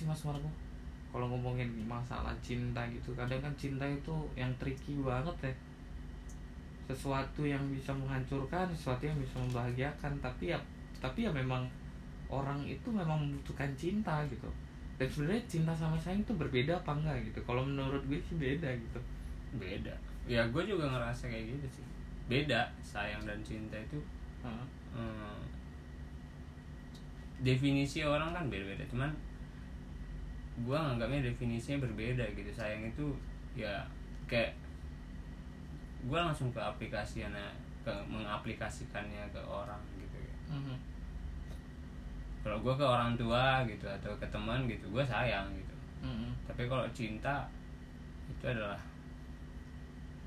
sih Mas Marco kalau ngomongin masalah cinta gitu kadang kan cinta itu yang tricky banget ya. Sesuatu yang bisa menghancurkan sesuatu yang bisa membahagiakan tapi ya tapi ya memang orang itu memang membutuhkan cinta gitu. Dan sebenarnya cinta sama sayang itu berbeda apa enggak gitu? Kalau menurut gue sih beda gitu. Beda. Ya gue juga ngerasa kayak gitu sih. Beda sayang dan cinta itu Heeh. hmm, definisi orang kan beda-beda. Cuman gue nganggapnya definisinya berbeda gitu sayang itu ya kayak gue langsung ke aplikasinya ke mengaplikasikannya ke orang gitu ya Mhm. kalau gue ke orang tua gitu atau ke teman gitu gue sayang gitu Mhm. tapi kalau cinta itu adalah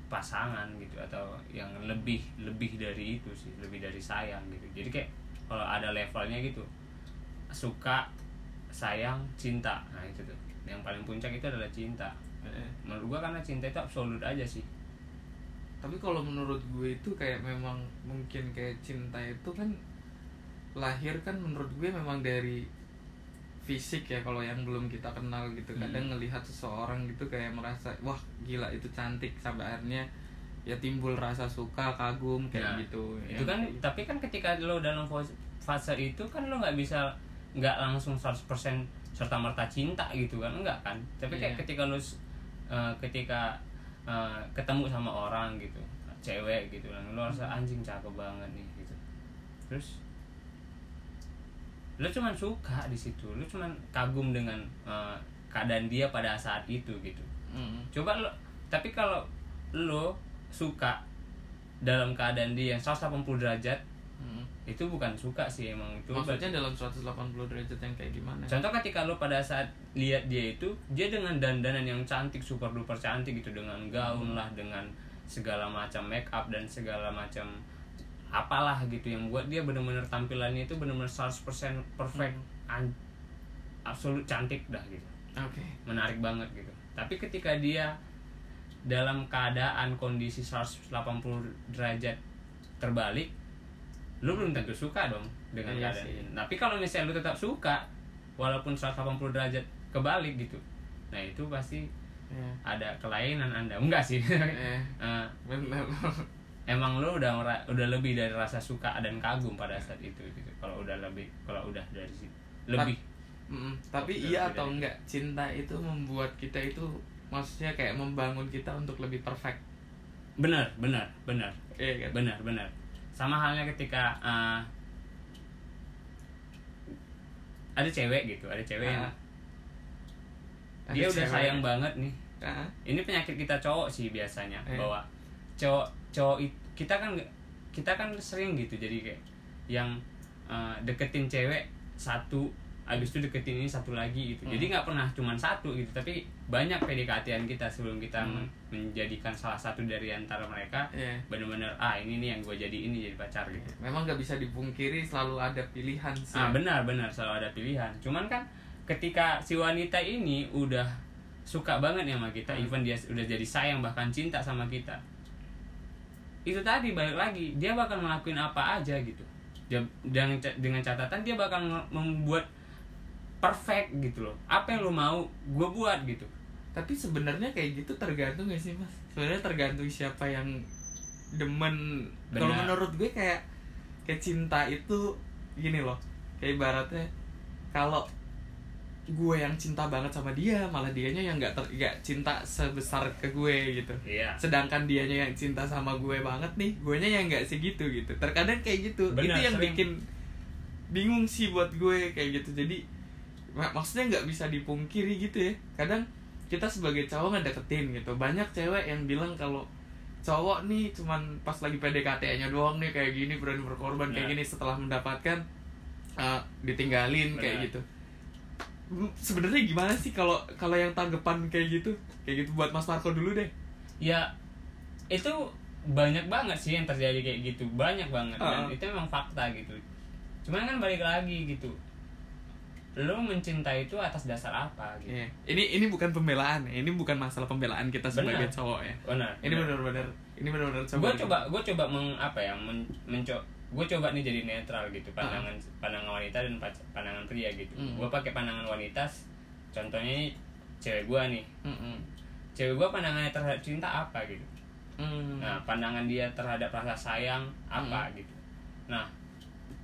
pasangan gitu atau yang lebih lebih dari itu sih lebih dari sayang gitu jadi kayak kalau ada levelnya gitu suka sayang cinta. Nah itu tuh. Yang paling puncak itu adalah cinta. Eh, menurut gua karena cinta itu absolut aja sih. Tapi kalau menurut gue itu kayak memang mungkin kayak cinta itu kan lahir kan menurut gue memang dari fisik ya kalau yang belum kita kenal gitu. Hmm. kadang ngelihat seseorang gitu kayak merasa wah gila itu cantik. Sampai akhirnya ya timbul rasa suka kagum kayak Ya, gitu. Itu kan kayak- tapi kan ketika lo dalam fase itu kan lo nggak bisa nggak langsung 100% serta merta cinta gitu kan enggak kan tapi kayak Iya. ketika s- eh, ketika eh, ketemu sama orang gitu cewek gitu kan lo rasa anjing cakep banget nih gitu terus lo cuman suka di situ lo cuman kagum dengan eh, keadaan dia pada saat itu gitu Mm. coba lo tapi kalau lo suka dalam keadaan dia yang 180 derajat. Itu bukan suka sih emang itu maksudnya dalam 180 derajat yang kayak gimana? Contoh ketika lo pada saat lihat dia itu dia dengan dandanan yang cantik super duper cantik gitu dengan gaun lah dengan segala macam make up dan segala macam apalah gitu yang buat dia bener-bener tampilannya itu bener-bener 100% perfect an- absolut cantik dah gitu. Oke. Menarik banget gitu. Tapi ketika dia dalam keadaan kondisi 180 derajat terbalik lu belum tentu suka dong dengan Iya keadaan ini. Tapi kalau misalnya lu tetap suka walaupun 180 derajat kebalik gitu nah itu pasti ya ada kelainan anda. Enggak sih. Eh. Eh, benar. Emang lu udah udah lebih dari rasa suka dan kagum pada saat itu gitu. Kalau udah lebih kalau udah dari situ lebih. Mm, tapi Udah iya atau dari- enggak cinta itu membuat kita itu maksudnya kayak membangun kita untuk lebih perfect. Benar benar benar. Iya kan? Benar benar sama halnya ketika uh, ada cewek gitu ada cewek yang Ah. Ada dia udah cewek. sayang banget nih Ah, ini penyakit kita cowok sih biasanya Eh. bahwa cowok cowok it- kita kan kita kan sering gitu jadi kayak yang uh, deketin cewek satu abis itu deketin ini satu lagi gitu Hmm. jadi nggak pernah cuman satu gitu tapi banyak PDKT-an kita sebelum kita Hmm. men- menjadikan salah satu dari antara mereka iya bener-bener ah ini nih yang gue jadi ini jadi pacar gitu memang nggak bisa dipungkiri selalu ada pilihan sih ah benar benar selalu ada pilihan cuman kan ketika si wanita ini udah suka banget ya sama kita Hmm. even dia udah jadi sayang bahkan cinta sama kita itu tadi balik lagi dia bakal ngelakuin apa aja gitu dia, dengan dengan catatan dia bakal membuat perfect gitu loh. Apa yang lo mau gue buat gitu. Tapi sebenarnya kayak gitu tergantung gak sih mas? Sebenarnya tergantung siapa yang demen. Kalau menurut gue kayak kayak cinta itu gini loh. Kayak ibaratnya kalau gue yang cinta banget sama dia malah dianya yang nggak ter nggak cinta sebesar ke gue gitu. Iya. Sedangkan dianya yang cinta sama gue banget nih gue nya yang nggak segitu gitu. Terkadang kayak gitu. Benar, itu yang sering. bikin bingung sih buat gue kayak gitu. Jadi maksudnya nggak bisa dipungkiri gitu ya. Kadang kita sebagai cowok ngedeketin gitu. Banyak cewek yang bilang kalau cowok nih cuman pas lagi PDKT-nya doang nih kayak gini berani berkorban kayak Ya. gini. Setelah mendapatkan uh, ditinggalin kayak gitu. Hmm, sebenarnya gimana sih kalau kalau yang tanggapan kayak gitu? Kayak gitu buat Mas Marco dulu deh. Ya itu banyak banget sih yang terjadi kayak gitu. Banyak banget dan Ah. itu memang fakta gitu. Cuman kan balik lagi gitu lo mencintai itu atas dasar apa gitu Iya. Ini ini bukan pembelaan, ya. ini bukan masalah pembelaan kita sebagai cowok ya. benar Ini benar-benar ini benar-benar gue coba gue coba meng apa ya men, menco gue coba nih jadi netral gitu pandangan pandangan wanita dan pandangan pria gitu Hmm. gue pakai pandangan wanita contohnya ini cewek gua nih Mm-mm. cewek gua pandangannya terhadap cinta apa gitu Mm. nah pandangan dia terhadap rasa sayang apa gitu nah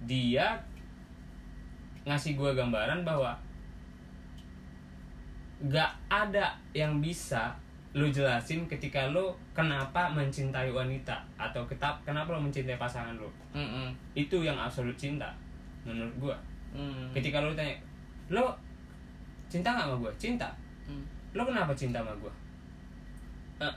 dia ngasih gua gambaran bahwa gak ada yang bisa lu jelasin ketika lu kenapa mencintai wanita atau ketap kenapa lu mencintai pasangan lu Mm-mm. itu yang absolut cinta menurut gua Mm. ketika lu tanya lo cinta nggak sama gua cinta Mm. lo kenapa cinta sama gua Eh,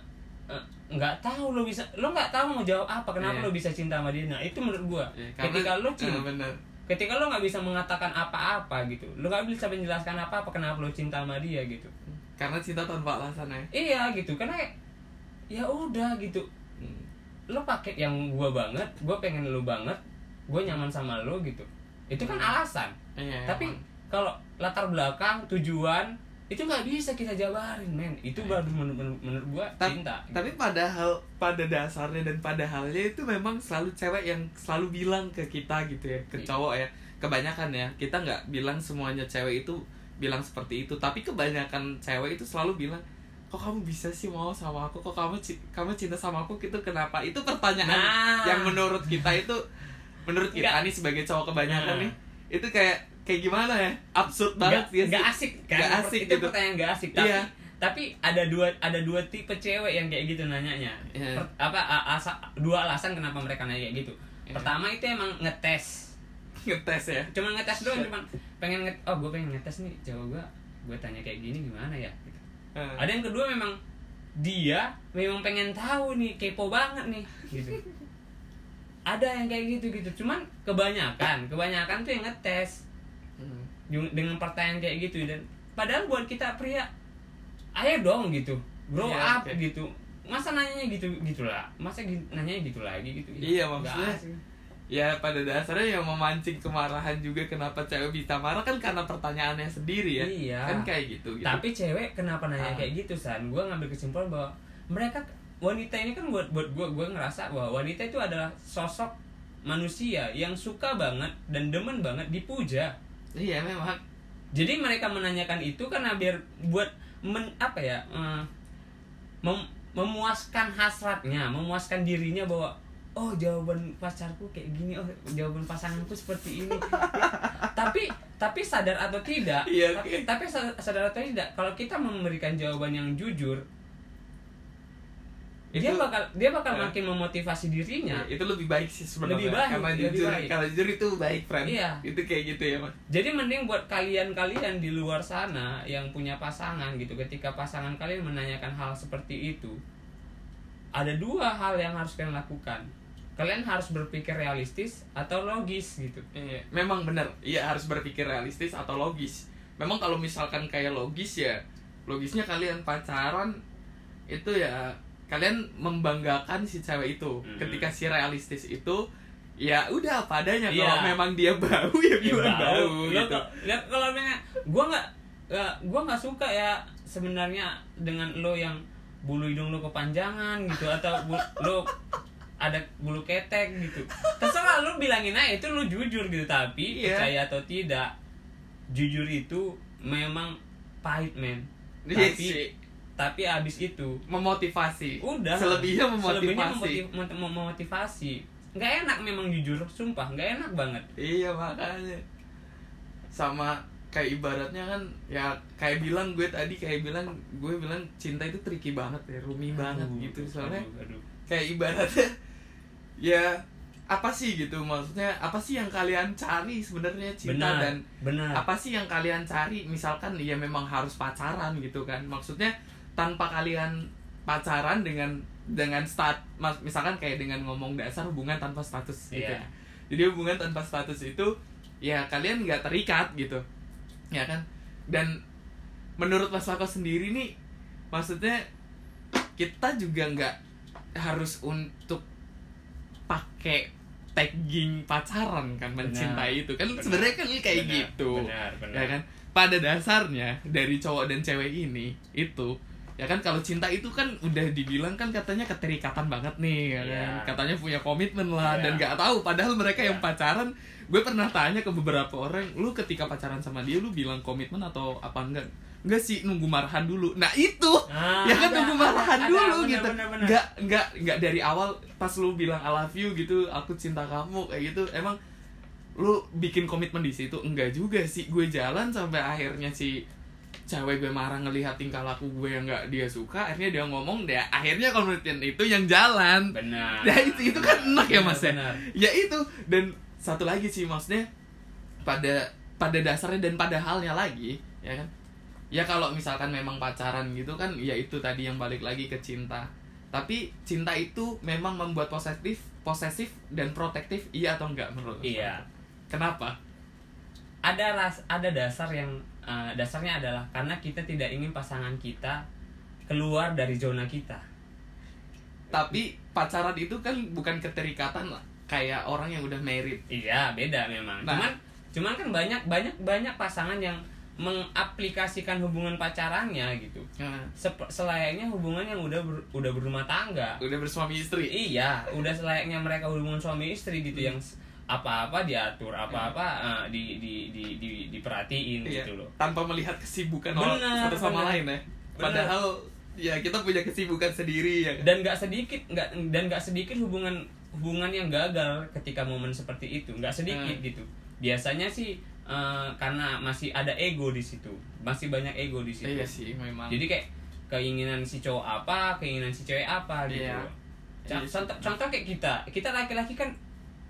eh, nggak tahu lo bisa lo nggak tahu mau jawab apa kenapa Iya. lo bisa cinta sama dia nah itu menurut gua Ya, ketika lo Eh, cinta bener. Ketika lo nggak bisa mengatakan apa-apa gitu lo nggak bisa menjelaskan apa-apa kenapa lo cinta sama dia gitu Karena cinta tanpa alasan ya. iya gitu karena ya udah gitu Mm. lo pakai yang gua banget gua pengen lo banget gua nyaman sama lo gitu itu kan alasan Iya. tapi emang. kalau latar belakang tujuan itu nggak bisa kita jabarin men itu baru menurut, menurut, menurut gua Ta- cinta Tapi padahal pada dasarnya dan pada halnya itu memang selalu cewek yang selalu bilang ke kita gitu ya, ke Iya. cowok ya. Kebanyakan ya, kita nggak bilang semuanya cewek itu bilang seperti itu, tapi kebanyakan cewek itu selalu bilang kok kamu bisa sih mau sama aku kok kamu kamu cinta sama aku gitu kenapa itu pertanyaan Nah. yang menurut kita itu menurut kita Nggak. nih sebagai cowok kebanyakan Nah. nih itu kayak kayak gimana ya absurd banget nggak ya nggak sih asik kan Nggak asik itu gitu. pertanyaan nggak asik tapi Iya. tapi ada dua ada dua tipe cewek yang kayak gitu nanyanya Iya. Per- apa asa, dua alasan kenapa mereka nanya kayak gitu Iya. pertama itu emang ngetes ngetes ya cuma ngetes doang cuma pengen nget oh gue pengen ngetes nih cowok gue gue tanya kayak gini gimana ya gitu. Eh. ada yang kedua memang dia memang pengen tahu nih kepo banget nih gitu ada yang kayak gitu gitu cuman kebanyakan kebanyakan tuh yang ngetes dengan pertanyaan kayak gitu dan padahal buat kita pria ayo dong gitu grow Iya, up oke. gitu masa nanyanya gitu gitulah masa nanyanya gitu lagi gitu Iya, Nggak maksudnya ya pada dasarnya yang memancing kemarahan juga kenapa cewek bisa marah kan karena pertanyaannya sendiri ya Iya. kan kayak gitu, gitu. tapi cewek kenapa nanya Ah. kayak gitu san gue ngambil kesimpulan bahwa mereka wanita ini kan buat buat gue gue ngerasa bahwa wanita itu adalah sosok manusia yang suka banget dan demen banget dipuja iya memang jadi mereka menanyakan itu karena biar buat men, apa ya eh, mem- memuaskan hasratnya memuaskan dirinya bahwa oh jawaban pacarku kayak gini oh jawaban pasanganku seperti ini tapi tapi sadar atau tidak Iya, tapi, oke. tapi sa- sadar atau tidak kalau kita memberikan jawaban yang jujur dia Itu- bakal dia bakal Eh. makin memotivasi dirinya Ya, itu lebih baik sih sebenarnya Lebih baik, karena lebih jujur baik. kalau jujur itu baik friend Iya. itu kayak gitu ya mas Jadi mending buat kalian-kalian di luar sana yang punya pasangan gitu, ketika pasangan kalian menanyakan hal seperti itu, ada dua hal yang harus kalian lakukan. Kalian harus berpikir realistis atau logis gitu. Iya, memang benar. Iya harus berpikir realistis atau logis. Memang kalau misalkan kayak logis ya, logisnya kalian pacaran itu ya kalian membanggakan si cewek itu. Hmm. Ketika si realistis itu ya udah apa adanya. Iya. Kalau memang dia bau ya Ya, bilang bau, Lo gitu. ya, kalau misalnya gua nggak gua nggak suka ya sebenarnya dengan lo yang bulu hidung lo kepanjangan gitu atau bu- lo ada bulu ketek gitu terserah lu bilangin aja itu lu jujur gitu tapi Iya. percaya atau tidak jujur itu memang pahit men Iya tapi. Tapi abis itu Memotivasi. udah. Selebihnya selebihnya memotivasi. memotiv- mem- mem- memotivasi. Nggak enak memang jujur. Sumpah nggak enak banget. Iya makanya. Sama kayak ibaratnya kan ya kayak bilang gue tadi kayak bilang gue bilang cinta itu tricky banget ya banget Aduh, gitu. soalnya aduh, aduh. kayak ibaratnya ya apa sih gitu? Maksudnya apa sih yang kalian cari sebenarnya cinta benar dan benar. apa sih yang kalian cari? Misalkan ya memang harus pacaran gitu kan. Maksudnya tanpa kalian pacaran dengan dengan stat misalkan kayak dengan ngomong dasar hubungan tanpa status gitu Iya. ya. jadi hubungan tanpa status itu ya kalian nggak terikat gitu ya kan dan menurut Mas Lako sendiri nih maksudnya kita juga nggak harus untuk pakai tagging pacaran kan Benar. mencintai itu kan Benar. sebenarnya kan kayak Benar, gitu benar, benar. ya kan pada dasarnya dari cowok dan cewek ini itu ya kan kalau cinta itu kan udah dibilang kan katanya keterikatan banget nih ya kan? Iya. katanya punya komitmen lah Iya. dan nggak tahu. Padahal mereka yang Iya. pacaran gue pernah tanya ke beberapa orang lu ketika pacaran sama dia lu bilang komitmen atau apa enggak? Enggak sih nunggu marahan dulu. Nah itu! Ah, ya kan ada, nunggu marahan ada, dulu bener, gitu. bener, bener. nggak nggak nggak dari awal pas lu bilang I love you gitu aku cinta kamu kayak gitu. Emang lu bikin komitmen di situ? Enggak juga sih. Gue jalan sampai akhirnya si cewek gue marah ngelihat tingkah laku gue yang nggak dia suka akhirnya dia ngomong dia akhirnya komitmen itu yang jalan. Benar. Ya itu itu kan enak ya mas ya? Benar. ya itu. Dan satu lagi sih maksudnya pada pada dasarnya dan pada halnya lagi ya kan? Ya kalau misalkan memang pacaran gitu kan ya itu tadi yang balik lagi ke cinta. Tapi cinta itu memang membuat posesif posesif dan protektif iya atau enggak menurut? Iya. kenapa? Ada ras ada dasar yang eh, dasarnya adalah karena kita tidak ingin pasangan kita keluar dari zona kita. Tapi pacaran itu kan bukan keterikatan lah. Kayak orang yang udah married. Iya beda memang. Nah. cuman cuman kan banyak banyak banyak pasangan yang mengaplikasikan hubungan pacarannya gitu. Sep- selayaknya hubungan yang udah ber- udah berumah tangga. Udah bersuami istri. Iya udah selayaknya mereka hubungan suami istri gitu Hmm. yang apa-apa diatur apa-apa eh, di, di, di, di, diperhatiin Iya, gitu loh. Tanpa melihat kesibukan orang satu sama benar. lain ya. Padahal ya kita punya kesibukan sendiri ya kan? dan nggak sedikit nggak dan nggak sedikit hubungan hubungan yang gagal ketika momen seperti itu. Nggak sedikit Hmm. gitu. Biasanya sih eh, karena masih ada ego di situ. Masih banyak ego di situ. Iya sih memang. Jadi kayak keinginan si cowok apa keinginan si cewek apa gitu Iya. Iya contoh contoh kayak kita. Kita laki-laki kan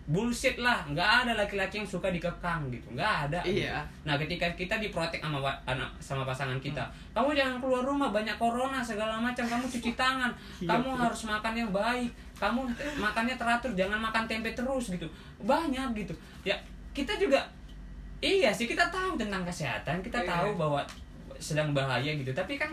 bullshit lah. Nggak ada laki-laki yang suka dikekang gitu. Nggak ada. Iya. nah ketika kita diprotek sama anak sama pasangan kita Hmm. kamu jangan keluar rumah banyak corona segala macam. Kamu cuci tangan. Iya, kamu betul. harus makan yang baik. Kamu makannya teratur. Jangan makan tempe terus gitu. Banyak gitu. Ya kita juga iya sih kita tahu tentang kesehatan. Kita Iya. tahu bahwa sedang bahaya gitu. Tapi kan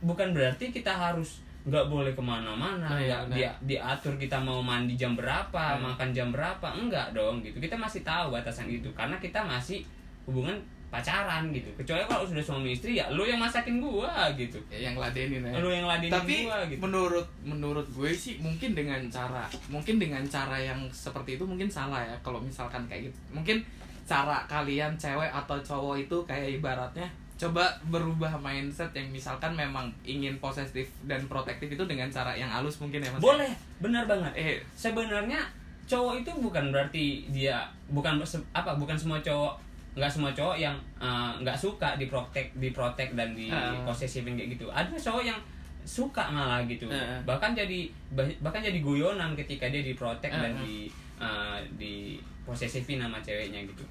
bukan berarti kita harus nggak boleh ke mana-mana Nah, benar. dia diatur kita mau mandi jam berapa Hmm. makan jam berapa enggak dong gitu. Kita masih tahu batasan itu karena kita masih hubungan pacaran gitu. Kecuali kalau sudah suami istri ya lu yang masakin gua gitu. Ya, yang ladenin ya. Lu yang ladenin tapi gua gitu. menurut menurut gue sih mungkin dengan cara mungkin dengan cara yang seperti itu mungkin salah ya. Kalau misalkan kayak gitu mungkin cara kalian cewek atau cowok itu kayak ibaratnya coba berubah mindset yang misalkan memang ingin posesif dan protektif itu dengan cara yang halus mungkin ya mas boleh benar banget eh sebenarnya cowok itu bukan berarti dia bukan apa bukan semua cowok nggak semua cowok yang eh, nggak suka diprotek diprotek dan di Ah. posesifin kayak gitu ada cowok yang suka malah gitu Ah. bahkan jadi bah- bahkan jadi guyonan ketika dia diprotek dan Ah. di eh, di posesifin sama ceweknya gitu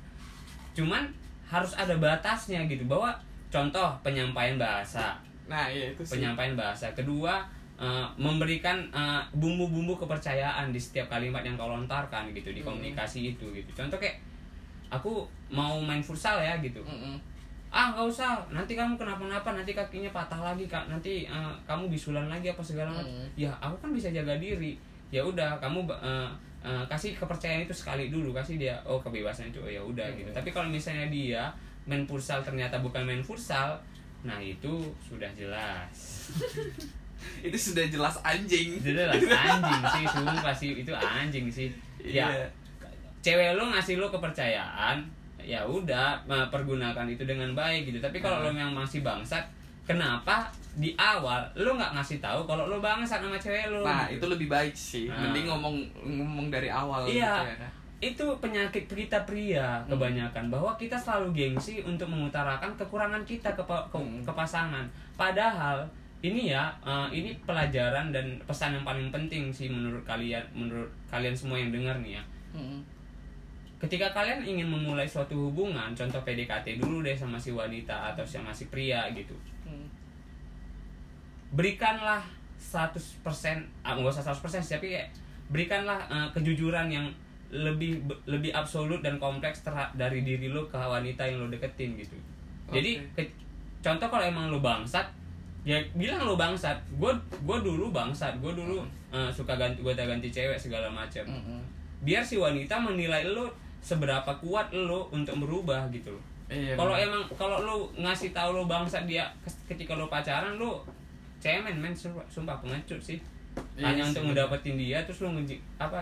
cuman harus ada batasnya gitu bahwa contoh penyampaian bahasa. Nah iya itu sih. Penyampaian bahasa. Kedua eh, memberikan eh, bumbu-bumbu kepercayaan di setiap kalimat yang kau lontarkan gitu di Hmm. komunikasi itu gitu. Contoh kayak aku mau main futsal ya gitu. Mm-mm. ah nggak usah. Nanti kamu kenapa-napa nanti kakinya patah lagi kak. Nanti eh, kamu bisulan lagi apa segala macam. Hmm. ya aku kan bisa jaga diri. Ya udah kamu eh, eh, kasih kepercayaan itu sekali dulu. Kasih dia oh kebebasan itu oh ya udah gitu. Hmm. tapi kalau misalnya dia main futsal ternyata bukan main futsal nah itu sudah jelas itu sudah jelas anjing jelas anjing sih sumpah sih itu anjing sih ya Iya. cewek lo ngasih lo kepercayaan ya udah pergunakan itu dengan baik gitu tapi kalau Hmm. lo memang masih bangsat kenapa di awal lo nggak ngasih tahu kalau lo bangsat sama cewek lo nah gitu. itu lebih baik sih Nah. mending ngomong ngomong dari awal Iya. gitu ya? Itu penyakit kita pria Hmm. kebanyakan bahwa kita selalu gengsi untuk mengutarakan kekurangan kita ke, ke, Hmm. ke pasangan padahal ini ya eh, ini pelajaran dan pesan yang paling penting sih menurut kalian menurut kalian semua yang dengar nih ya Mm-mm. ketika kalian ingin memulai suatu hubungan contoh PDKT dulu deh sama si wanita atau sama si pria gitu Mm. berikanlah 100% ah nggak usah 100% sih, tapi kayak berikanlah eh, kejujuran yang lebih lebih absolut dan kompleks terha- dari diri lo ke wanita yang lo deketin gitu. Jadi ke- contoh kalau emang lo bangsat ya bilang lo bangsat. Gue gue dulu bangsat. Gue dulu eh, suka ganti gue ganti cewek segala macam Mm-mm. biar si wanita menilai lo seberapa kuat lo untuk berubah gitu loh. Iya, kalau emang kalau lo ngasih tahu lo bangsa dia ketika lo pacaran lo cemen men. Sumpah, pengecut sih. Iya hanya sih, untuk ngedapetin dia terus lo ngeji apa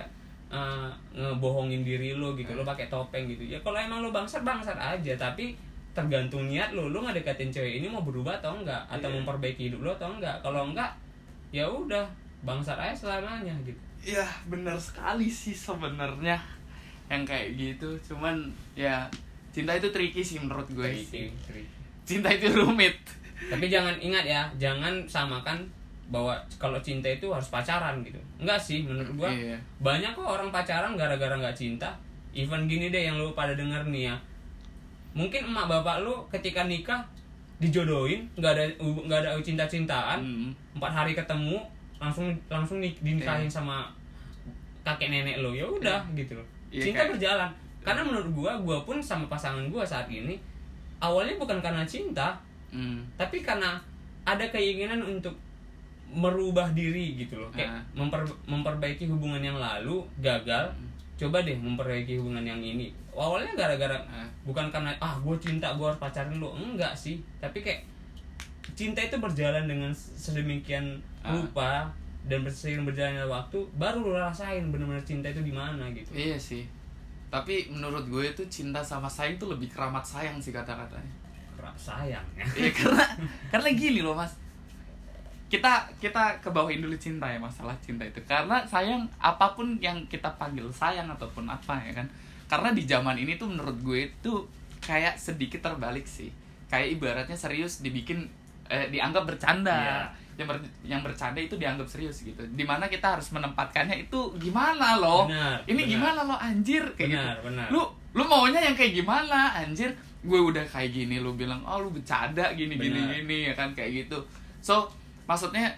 eh, ngebohongin diri lo gitu lo pakai topeng gitu ya kalau emang lo bangsat bangsat aja tapi tergantung niat lu lu ngedeketin cewek ini mau berubah atau enggak atau Iya. memperbaiki hidup lu atau enggak kalau enggak ya udah bangsat aja selamanya gitu Iya bener sekali sih sebenarnya yang kayak gitu cuman ya cinta itu tricky sih menurut gue sih. Tricky, tricky. cinta itu rumit tapi jangan ingat ya jangan samakan bahwa kalau cinta itu harus pacaran gitu. Enggak sih menurut gua Iya. banyak kok orang pacaran gara-gara nggak cinta. Even gini deh yang lu pada denger nih ya. Mungkin emak bapak lu ketika nikah dijodohin nggak ada nggak ada cinta-cintaan Hmm. empat hari ketemu langsung langsung nik- dinikahin sama kakek nenek lo ya udah gitu. Loh Iya, cinta kayak- berjalan. Karena menurut gua gua pun sama pasangan gua saat ini awalnya bukan karena cinta Hmm. tapi karena ada keinginan untuk merubah diri gitu loh kayak Ah. memper- memperbaiki hubungan yang lalu gagal Hmm. coba deh memperbaiki hubungan yang ini awalnya gara-gara Ah. bukan karena ah gue cinta gue harus pacarin lo enggak sih tapi kayak cinta itu berjalan dengan sedemikian Ah. rupa dan seiring berjalannya waktu baru lo rasain benar-benar cinta itu di mana gitu Iya sih. Tapi menurut gue itu cinta sama sayang tuh lebih keramat sayang sih kata-katanya. Kerap sayang ya Iya karena karena gini loh mas. Kita kita kebawain dulu cinta ya masalah cinta itu. Karena sayang apa pun yang kita panggil sayang ataupun apa ya kan. Karena di zaman ini tuh menurut gue itu kayak sedikit terbalik sih. Kayak ibaratnya serius dibikin eh, dianggap bercanda. Iya. Yang ber- yang bercanda itu dianggap serius gitu. Di mana kita harus menempatkannya itu gimana loh? Benar, Ini benar. gimana lo anjir kayak Benar, gitu. benar. Lu lu maunya yang kayak gimana anjir? Gue udah kayak gini lu bilang, "Oh, lu bercanda gini gini Benar. gini." ya kan kayak gitu. So, maksudnya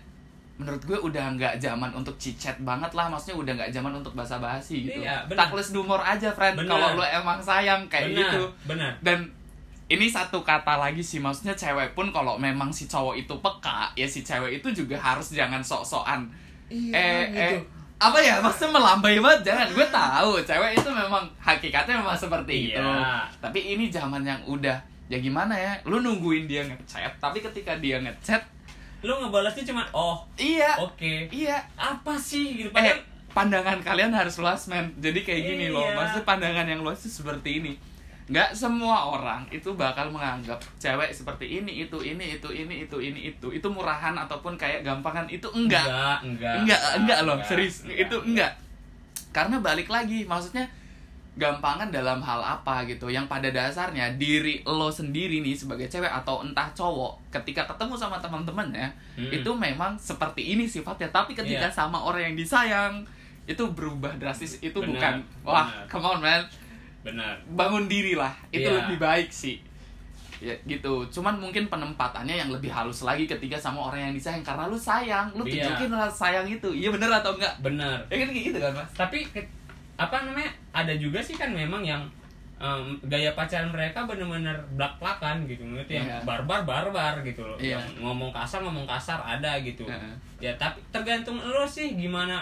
menurut gue udah nggak zaman untuk cicet banget lah. Maksudnya udah nggak zaman untuk basa-basi gitu. Iya, benar. takless humor aja friend kalau lu emang sayang kayak benar gitu. benar dan ini satu kata lagi sih. Maksudnya cewek pun kalau memang si cowok itu peka ya si cewek itu juga harus jangan sok-sokan. Iya, eh gitu. eh apa ya? Maksudnya melambai banget jangan. Gue tahu cewek itu memang hakikatnya memang seperti Iya. itu. Tapi ini zaman yang udah ya gimana ya? Lu nungguin dia ngechat tapi ketika dia ngechat lu ngebalasnya cuma oh. Iya. Oke. Iya. Apa sih? Gitu eh padahal pandangan kalian harus luas men. Jadi kayak gini loh. Iya. maksudnya pandangan yang luas itu seperti ini. Nggak semua orang itu bakal menganggap cewek seperti ini itu ini itu ini itu ini itu. Itu murahan ataupun kayak gampangan. Itu enggak. Enggak enggak. Enggak loh. Enggak, serius itu enggak. Karena balik lagi maksudnya gampangan dalam hal apa gitu. Yang pada dasarnya diri lo sendiri nih sebagai cewek atau entah cowok ketika ketemu sama teman-temannya Mm-mm. itu memang seperti ini sifatnya. Tapi ketika Iya. sama orang yang disayang itu berubah drastis. Itu Benar, bukan wah benar. come on man. Benar. Bangun diri lah. Itu Iya. lebih baik sih. Ya gitu. Cuman mungkin penempatannya yang lebih halus lagi ketika sama orang yang disayang. Karena lu sayang lu Iya. tunjukin rasa sayang itu. Iya bener atau enggak? Benar. Ya kan gitu kan mas? Tapi apa namanya ada juga sih kan memang yang em, gaya pacaran mereka bener-bener blak-blakan gitu ngerti yang Iya. barbar barbar gitu loh Iya. yang ngomong kasar ngomong kasar ada gitu Heeh. ya tapi tergantung lo sih gimana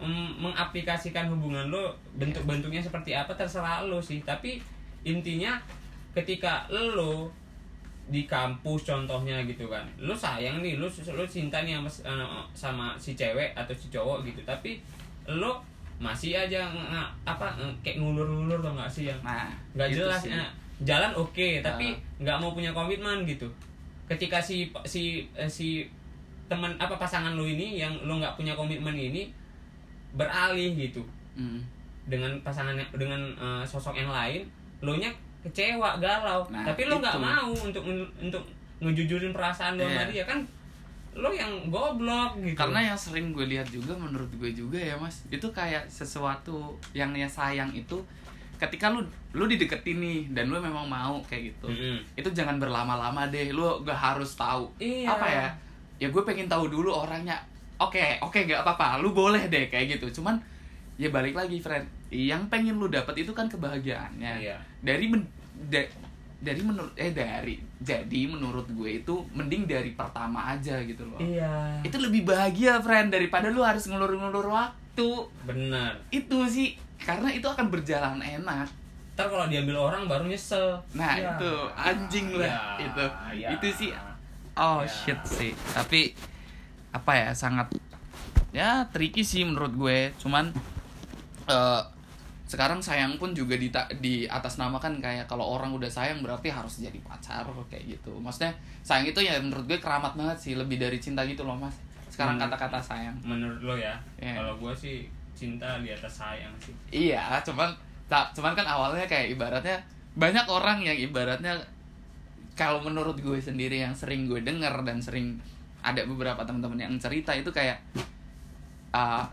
em, mengaplikasikan hubungan lo bentuk-bentuknya seperti apa terserah lo sih tapi intinya ketika lo di kampus contohnya gitu kan lo sayang nih lo lo cinta nih sama, eh, sama si cewek atau si cowok gitu tapi lo masih aja nge- apa kayak ngulur-ngulur lo nggak sih yang nah nggak itu jelas sih. eh, jalan oke Ah. tapi nggak mau punya komitmen gitu ketika si si eh, si teman apa pasangan lu ini yang lu nggak punya komitmen ini beralih gitu Hmm. dengan pasangan dengan eh, sosok yang lain lu nya kecewa galau Nah, tapi lu nggak itu. mau untuk untuk ngejujurin perasaan lu sama Iya. dia kan lu yang goblok gitu. Karena yang sering gue lihat juga menurut gue juga ya mas itu kayak sesuatu yang ya sayang itu ketika lu lu dideketin nih dan lu memang mau kayak gitu Mm-mm. itu jangan berlama-lama deh lu gak harus tahu. Iya. apa ya? Ya gue pengen tahu dulu orangnya. Oke oke nggak apa-apa lu boleh deh kayak gitu. Cuman ya balik lagi friend. Yang pengen lu dapat itu kan kebahagiaannya. Iya. dari men- dari menurut eh dari jadi menurut gue itu mending dari pertama aja gitu loh. Iya. Itu lebih bahagia friend daripada lu harus ngelur-ngelur waktu. Benar itu sih karena itu akan berjalan enak. Ntar kalau diambil orang baru nyesel. Nah Ya. itu. Anjing lah Ya, itu. ya. itu sih oh Ya. shit sih. Tapi apa ya sangat ya tricky sih menurut gue. Cuman eh sekarang sayang pun juga di di atas nama kan kayak kalau orang udah sayang berarti harus jadi pacar kayak gitu. Maksudnya sayang itu ya menurut gue keramat banget sih lebih dari cinta gitu loh mas. Sekarang kata-kata sayang. menurut lo ya Iya. kalau gue sih cinta di atas sayang sih. Iya cuman tak cuman kan awalnya kayak ibaratnya banyak orang yang ibaratnya kalau menurut gue sendiri yang sering gue denger dan sering ada beberapa teman-teman yang cerita itu kayak ah,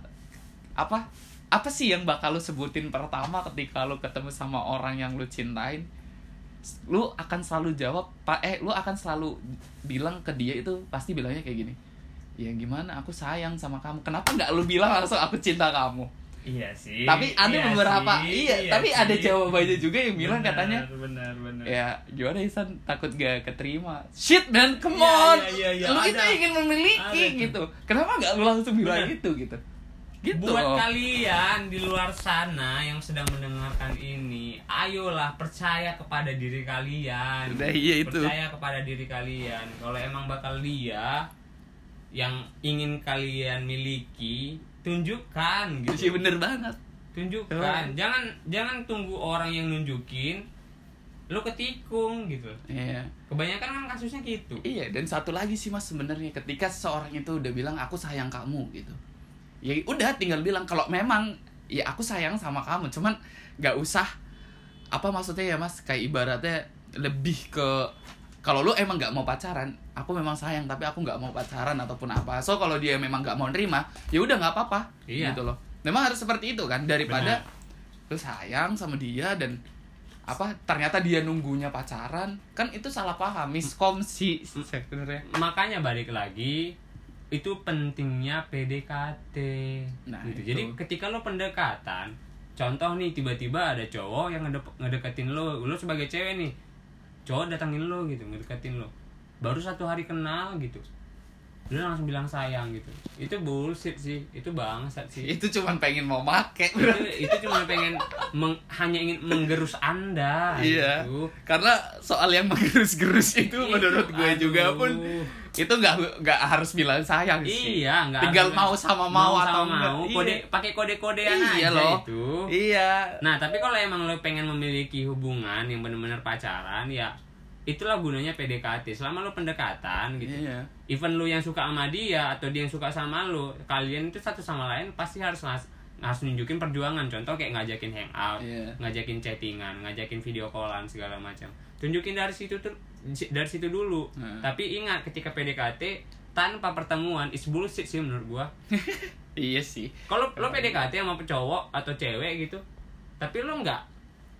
apa apa sih yang bakal lu sebutin pertama ketika lu ketemu sama orang yang lu cintain? Lu akan selalu jawab pak eh lu akan selalu bilang ke dia itu pasti bilangnya kayak gini ya gimana? Aku sayang sama kamu kenapa nggak lu bilang langsung aku cinta kamu? Iya sih tapi ada iya beberapa sih, iya, tapi ada sih. jawabannya juga yang bilang Benar, katanya benar benar. Ya gimana Isan takut gak keterima? Shit man come Iya, on! iya, iya, lu ada. itu ingin memiliki Ada. gitu. Kenapa nggak lu langsung bilang Benar. gitu gitu gitu Buat kalian di luar sana yang sedang mendengarkan ini, ayolah percaya kepada diri kalian. Udah, iya itu. Percaya kepada diri kalian. Kalau emang bakal dia yang ingin kalian miliki, tunjukkan itu sih gitu. bener banget Tunjukkan. Jangan jangan tunggu orang yang nunjukin lu ketikung gitu. iya Kebanyakan kan kasusnya gitu. iya dan satu lagi sih mas sebenarnya ketika seseorang itu udah bilang aku sayang kamu gitu ya udah tinggal bilang kalau memang ya aku sayang sama kamu cuman nggak usah apa maksudnya ya mas? Kayak ibaratnya lebih ke kalau lu emang nggak mau pacaran aku memang sayang tapi aku nggak mau pacaran ataupun apa. So kalau dia memang nggak mau nerima ya udah nggak apa-apa Iya. gitu loh. Memang harus seperti itu kan daripada Benar. lu sayang sama dia dan apa ternyata dia nunggunya pacaran. Kan itu salah paham miskom sih sebenarnya. Makanya balik lagi itu pentingnya PDKT Nah, gitu. itu. jadi ketika lo pendekatan contoh nih tiba-tiba ada cowok yang ngede- ngedeketin lo lo sebagai cewek nih cowok datangin lo gitu ngedeketin lo baru satu hari kenal gitu lo langsung bilang sayang gitu itu bullshit sih itu bangsat sih itu cuman pengen mau make itu, itu cuma pengen meng- hanya ingin menggerus anda Iya. gitu. karena soal yang menggerus-gerus itu Itu, menurut gue juga aduh. pun itu nggak nggak harus bilang sayang sih Iya, nggak tinggal harus- mau sama mau, atau sama enggak mau. Iya. Kode pakai kode-kodean Iya aja loh. itu. iya Nah, tapi kalau emang lo pengen memiliki hubungan yang benar-benar pacaran ya itulah gunanya PDKT. Selama lo pendekatan gitu. iya Even lo yang suka sama dia atau dia yang suka sama lo, kalian itu satu sama lain pasti harus harus nunjukin perjuangan. Contoh kayak ngajakin hangout, Iya. ngajakin chattingan, ngajakin video callan segala macam. Tunjukin dari situ tuh dari situ dulu. Tapi ingat ketika PDKT tanpa pertemuan is bullshit sih menurut gua. iya sih Kalau lo PDKT sama cowok atau cewek gitu, tapi lo nggak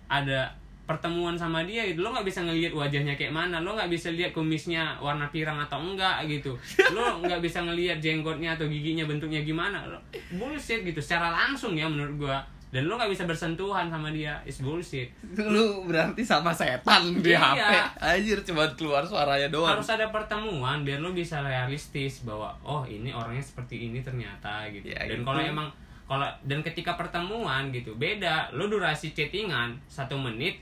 ada pertemuan sama dia gitu, lo nggak bisa ngelihat wajahnya kayak mana, lo nggak bisa lihat kumisnya warna pirang atau enggak gitu, lo nggak bisa ngelihat jenggotnya atau giginya bentuknya gimana, lo bullshit gitu, secara langsung ya menurut gua. Dan lo nggak bisa bersentuhan sama dia, is bullshit. lu berarti sama setan di Iya. HP anjir cuma keluar suaranya doang Harus ada pertemuan biar lo bisa realistis bahwa oh ini orangnya seperti ini ternyata gitu. Ya, dan gitu. kalau emang kalau dan ketika pertemuan gitu beda, lo durasi chattingan satu menit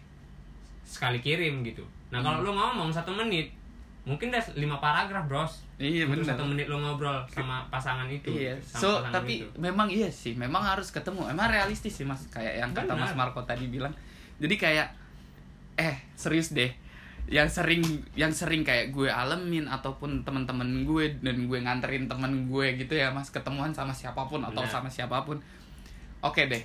sekali kirim gitu. Nah kalau lo ngomong satu menit mungkin udah lima paragraf bros. iya benar satu menit lo ngobrol sama pasangan itu. Iya. sama So tapi itu. memang iya sih, memang harus ketemu. Emang realistis sih Mas, kayak yang kata Benar. Mas Marco tadi bilang. Jadi kayak eh serius deh. Yang sering yang sering kayak gue alamin ataupun teman-teman gue dan gue nganterin teman gue gitu ya Mas ketemuan sama siapa pun atau Benar. sama siapa pun. Oke deh.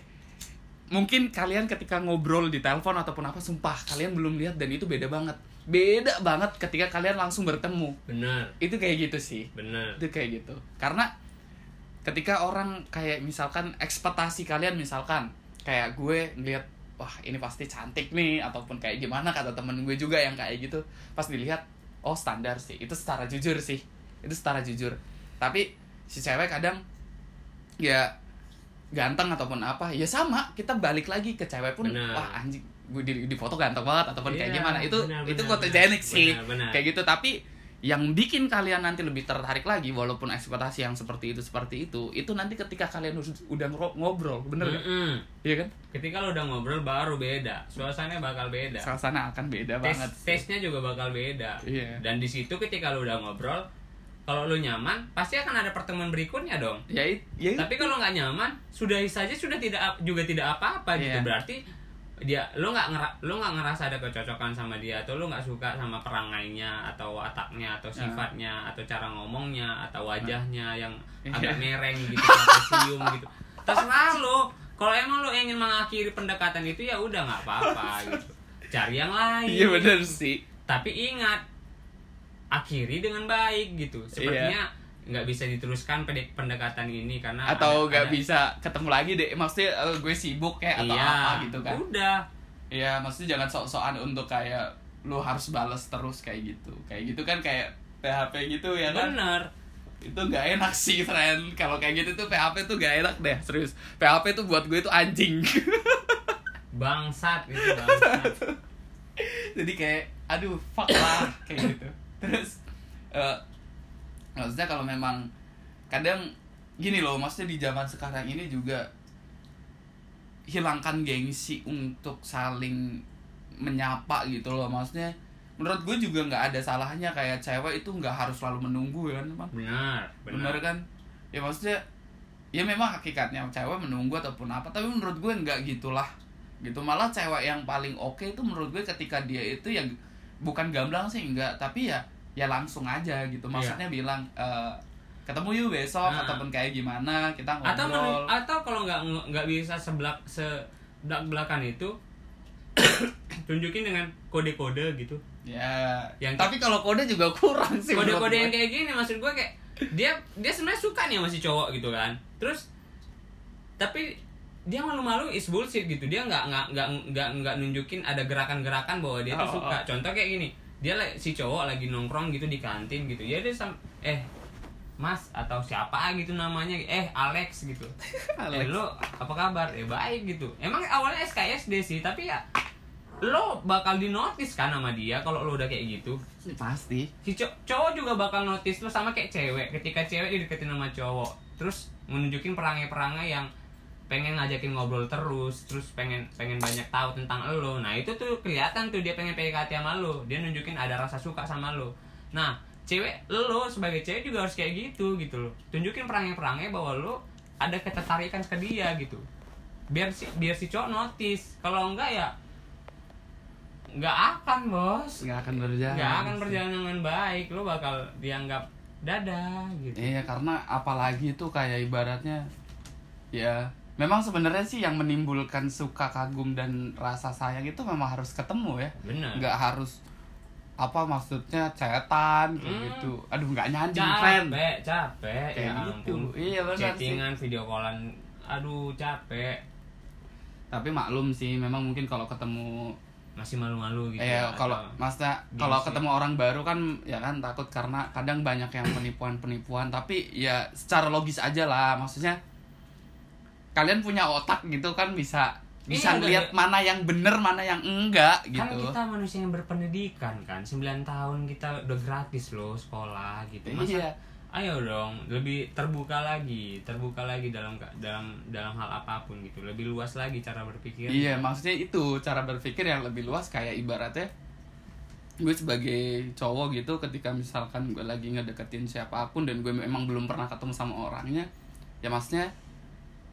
Mungkin kalian ketika ngobrol di telepon ataupun apa sumpah kalian belum lihat dan itu beda banget. Beda banget ketika kalian langsung bertemu. bener Itu kayak gitu sih bener. itu kayak gitu karena ketika orang kayak misalkan ekspektasi kalian misalkan kayak gue ngeliat wah ini pasti cantik nih ataupun kayak gimana kata temen gue juga yang kayak gitu pas dilihat oh standar sih itu secara jujur sih itu secara jujur tapi si cewek kadang ya ganteng ataupun apa ya sama kita balik lagi ke cewek pun Benar. wah anjing gue di, di foto ganteng banget ataupun kayak Iya, gimana itu benar, itu fotogenik sih Benar, benar. kayak gitu tapi yang bikin kalian nanti lebih tertarik lagi walaupun ekspektasi yang seperti itu seperti itu itu nanti ketika kalian udah ngobrol bener gak? Mm-mm. iya kan Ketika lo udah ngobrol baru beda, suasananya bakal beda. suasana akan beda tes banget tesnya juga bakal beda Iya. dan di situ ketika lu udah ngobrol kalau lu nyaman pasti akan ada pertemuan berikutnya dong. Ya ya tapi kalau nggak nyaman sudahi saja sudah tidak juga tidak apa-apa gitu. Iya. berarti dia lu nggak ngera, lu nggak ngerasa ada kecocokan sama dia atau lu nggak suka sama perangainya atau wataknya atau Ah. sifatnya atau cara ngomongnya atau wajahnya yang Iya. agak mereng gitu atau sium gitu. Terserah lu. Kalau emang lu ingin mengakhiri pendekatan itu ya udah nggak apa-apa gitu. Cari yang lain. Iya bener sih. Tapi ingat akhiri dengan baik gitu sepertinya nggak bisa diteruskan pendekatan ini karena atau nggak ada- bisa ketemu lagi deh maksudnya eh, gue sibuk kayak atau iya apa gitu kan udah Iya, maksudnya jangan sok-sokan untuk kayak lu harus balas terus kayak gitu. Kayak gitu kan kayak PHP gitu ya kan. bener Itu gak enak sih, friend. Kalau kayak gitu tuh PHP tuh gak enak deh, serius. PHP tuh buat gue tuh anjing. bangsat gitu bangsat Jadi kayak aduh, fuck lah kayak gitu. Terus eh maksudnya kalau memang kadang gini loh, maksudnya di zaman sekarang ini juga hilangkan gengsi untuk saling menyapa gitu loh. Maksudnya menurut gue juga nggak ada salahnya kayak cewek itu nggak harus selalu menunggu ya kan emang benar bener kan? Ya maksudnya ya memang hakikatnya cewek menunggu ataupun apa tapi menurut gue nggak gitulah gitu. Malah cewek yang paling oke itu menurut gue ketika dia itu ya bukan gamblang sih enggak tapi ya ya langsung aja gitu. Maksudnya bilang eh, ketemu yuk besok Nah. ataupun kayak gimana kita atau ngobrol. menu- atau kalau nggak nggak bisa sebelak sebelak belakan itu tunjukin dengan kode-kode gitu. Ya. Yang- tapi kalau kode juga kurang sih kode-kode yang kayak gini maksud gue kayak dia dia sebenarnya suka nih sama si cowok gitu kan. Terus tapi dia malu-malu is bullshit gitu. Dia nggak nggak nggak nggak nggak nunjukin ada gerakan-gerakan bahwa dia tuh Oh, suka. oh. contoh kayak gini dia si cowok lagi nongkrong gitu di kantin gitu. Ya dia sam- eh mas atau siapa gitu namanya. Eh Alex gitu. Alex. eh lo apa kabar? Eh baik gitu. Emang awalnya SKSD sih tapi ya lo bakal di notice kan sama dia kalau lo udah kayak gitu. Pasti. Si cow- cowok juga bakal notice lo sama kayak cewek. Ketika cewek dideketin sama cowok terus menunjukin perangai-perangai yang pengen ngajakin ngobrol terus terus pengen pengen banyak tahu tentang lo. Nah itu tuh kelihatan tuh dia pengen PDKT sama lo. Dia nunjukin ada rasa suka sama lo. Nah cewek lo sebagai cewek juga harus kayak gitu gitu loh. Tunjukin perangai-perangai bahwa lo ada ketertarikan ke dia gitu. Biar si biar si cowok notice. Kalau enggak ya nggak akan bos. Nggak akan berjalan nggak akan berjalan dengan baik. Lo bakal dianggap dadah gitu. Iya karena apalagi itu kayak ibaratnya ya memang sebenarnya sih yang menimbulkan suka kagum dan rasa sayang itu memang harus ketemu ya. Bener nggak harus apa maksudnya cetan kayak Hmm. gitu. Aduh nggak friend capek capek. Kayak ya gitu. ampun. Iya, benar sih. chattingan video callan. Aduh capek. Tapi maklum sih memang mungkin kalau ketemu masih malu-malu gitu eh ya, kalau maksudnya kalau ketemu orang baru kan ya kan takut karena kadang banyak yang penipuan-penipuan. Tapi ya secara logis aja lah maksudnya kalian punya otak gitu kan bisa bisa Iya, ngeliat udah. mana yang bener mana yang enggak kan gitu. kita manusia yang berpendidikan kan 9 tahun kita udah gratis loh sekolah gitu. Masa iya. ayo dong lebih terbuka lagi terbuka lagi dalam dalam dalam hal apa pun gitu. Lebih luas lagi cara berpikir. Iya maksudnya itu cara berpikir yang lebih luas kayak ibaratnya gue sebagai cowok gitu ketika misalkan gue lagi ngedeketin siapa pun dan gue memang belum pernah ketemu sama orangnya ya maksudnya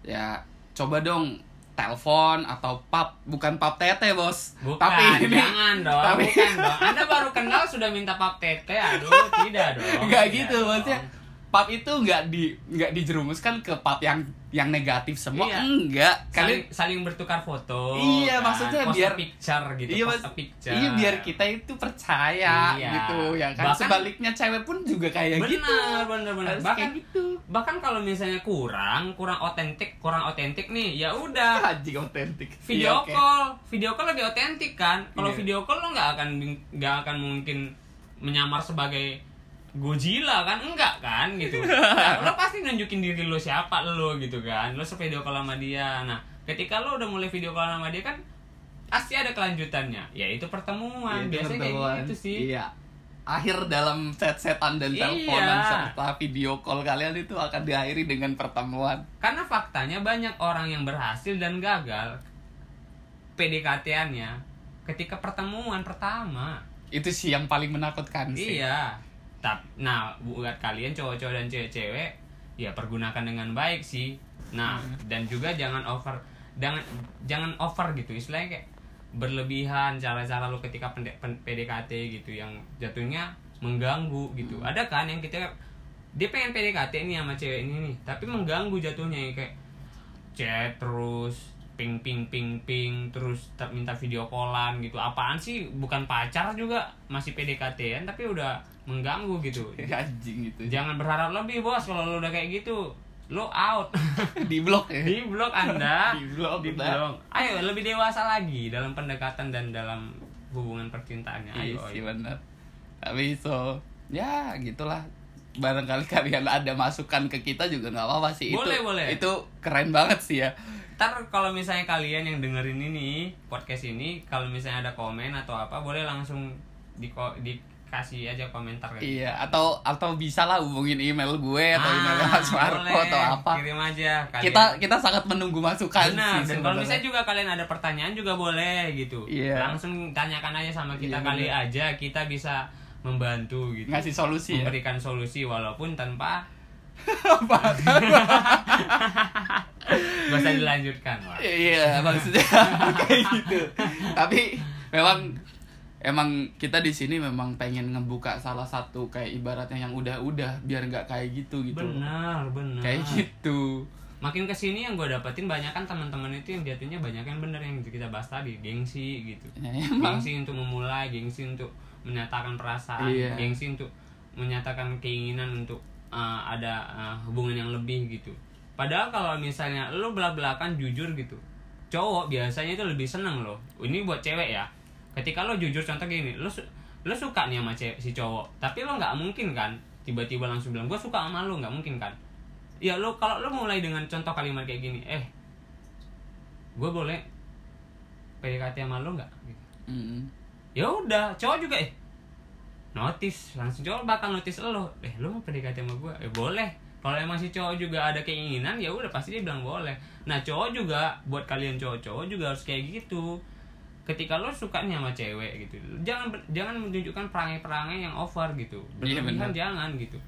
ya coba dong telepon atau pap bukan pap tete bos Bukan, tapi ini jangan dong, tapi- bukan dong. Anda baru kenal sudah minta pap tete, aduh, tidak dong. nggak gitu dong. maksudnya pap itu nggak di nggak dijerumuskan ke pap yang yang negatif semua Iya. enggak saling, kalian saling bertukar foto. Iya, kan? maksudnya Post biar- picture gitu, iya post picture. iya biar kita itu percaya Iya. gitu ya kan Bahkan- sebaliknya cewek pun juga kayak benar, gitu benar, benar. Harus Bahkan gitu bahkan kalau misalnya kurang, kurang otentik, kurang otentik nih, ya udah. anjing otentik Video Iya, call, video call lebih otentik kan. Kalau Iya. video call lo nggak akan nggak akan mungkin menyamar sebagai Godzilla kan? Enggak kan? Gitu. Nah, lo pasti nunjukin diri lo siapa lo gitu kan? Lo video call sama dia. Nah ketika lo udah mulai video call sama dia kan pasti ada kelanjutannya. Yaitu pertemuan. Iya, biasanya pertemuan. kayak gitu sih. Iya. Akhir dalam chat-chatan dan Iya. teleponan serta video call kalian itu akan diakhiri dengan pertemuan. Karena faktanya banyak orang yang berhasil dan gagal. PDKT-annya ketika pertemuan pertama. Itu sih yang paling menakutkan sih. Iya Tap, nah buat kalian cowok-cowok dan cewek-cewek ya pergunakan dengan baik sih. Nah dan juga jangan over jangan jangan over gitu istilahnya kayak berlebihan cara-cara lu ketika pende- pen- PDKT gitu yang jatuhnya mengganggu gitu. Ada kan yang kita dia pengen PDKT nih sama cewek ini nih, tapi mengganggu jatuhnya ya, kayak chat terus ping ping ping ping terus ter- minta video callan gitu. Apaan sih? Bukan pacar juga masih PDKT an tapi udah mengganggu gitu. Anjing gitu jangan berharap lebih bos kalau lu udah kayak gitu. Lo out. Di blok ya? Di blok anda. Di blok di blok. Ayo lebih dewasa lagi dalam pendekatan dan dalam hubungan percintaannya. Iya ayo, sih ayo. bener tapi so ya gitulah. Barangkali kalian ada masukan ke kita juga nggak apa-apa sih. Boleh, itu boleh. itu keren banget sih ya ntar kalau misalnya kalian yang dengerin ini podcast ini kalau misalnya ada komen atau apa boleh langsung di dikasih aja komentar gitu. iya atau atau bisa lah hubungin email gue atau Ah, email Mas Marco boleh. atau apa kirim aja kalian. kita kita sangat menunggu masukan Benar, sih dan kalau misalnya juga kalian ada pertanyaan juga boleh gitu. Iya. Langsung tanyakan aja sama kita Iya, kali benar. aja kita bisa membantu gitu. ngasih solusi ya memberikan solusi walaupun tanpa apa? Gak usah dilanjutkan Wak. iya maksudnya kayak gitu. Tapi memang emang kita di sini memang pengen ngebuka salah satu kayak ibaratnya yang udah-udah biar nggak kayak gitu gitu. Benar benar. Kayak gitu. Makin ke sini yang gue dapetin banyak kan teman-teman itu yang jatuhnya banyak yang bener yang kita bahas tadi gengsi gitu. Ya, emang. Gengsi untuk memulai gengsi untuk menyatakan perasaan Iya. gengsi untuk menyatakan keinginan untuk uh, ada uh, hubungan yang lebih gitu. Padahal kalau misalnya lo belak belakan jujur gitu cowok biasanya itu lebih seneng loh. Ini buat cewek ya. Ketika lo jujur contoh gini lo su- lo suka nih sama cewek, si cowok tapi lo nggak mungkin kan? Tiba-tiba langsung bilang gue suka sama lo nggak mungkin kan? Ya lo kalau lo mulai dengan contoh kalimat kayak gini eh gue boleh PDKT sama lo nggak? Gitu. Mm. ya udah cowok juga eh notice langsung cowok bakal notice lo. Eh lo mau PDKT sama gue eh boleh. Kalau emang si cowok juga ada keinginan ya udah pasti dia bilang boleh. Nah cowok juga buat kalian cowok-cowok juga harus kayak gitu. Ketika lo suka nih sama cewek gitu jangan jangan menunjukkan perangai-perangai yang over gitu. Iya, berlebihan benar. jangan gitu.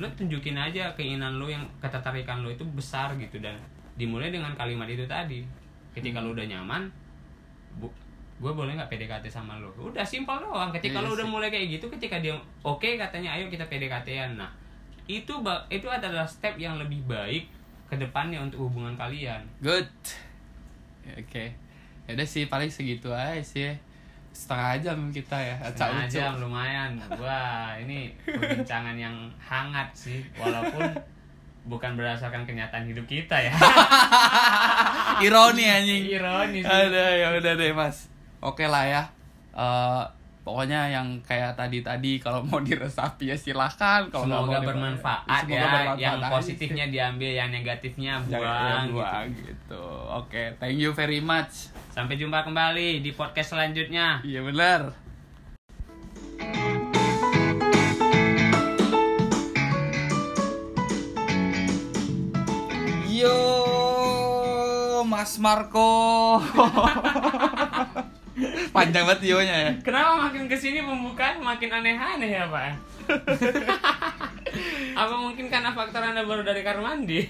Lo tunjukin aja keinginan lo yang ketertarikan lo itu besar gitu dan dimulai dengan kalimat itu tadi. Ketika lo udah nyaman bu, gue boleh nggak PDKT sama lo udah simpel doang. Ketika Iya lo udah sih. mulai kayak gitu ketika dia oke katanya ayo kita PDKT-an. Nah itu itu adalah step yang lebih baik ke depannya untuk hubungan kalian. Good. Ya, oke. Ya udah sih paling segitu aja sih. Setengah jam kita ya Setengah jam lumayan. Wah ini perbincangan yang hangat sih walaupun bukan berdasarkan kenyataan hidup kita ya. Ironi anjing. Ironis ada ya udah deh mas oke lah ya. Eh, pokoknya yang kayak tadi tadi kalau mau diresapi ya silahkan kalau semoga mau bermanfaat semoga ya. Bermanfaat. Yang positifnya diambil yang negatifnya buang, Jangan ya, gitu. buang gitu. Oke thank you very much. Sampai jumpa kembali di podcast selanjutnya. Iya benar Yo, Mas Marco. Panjang banget yo-nya ya. kenapa makin ke sini pembukaan makin aneh-aneh ya pak apa mungkin karena faktor anda baru dari kamar mandi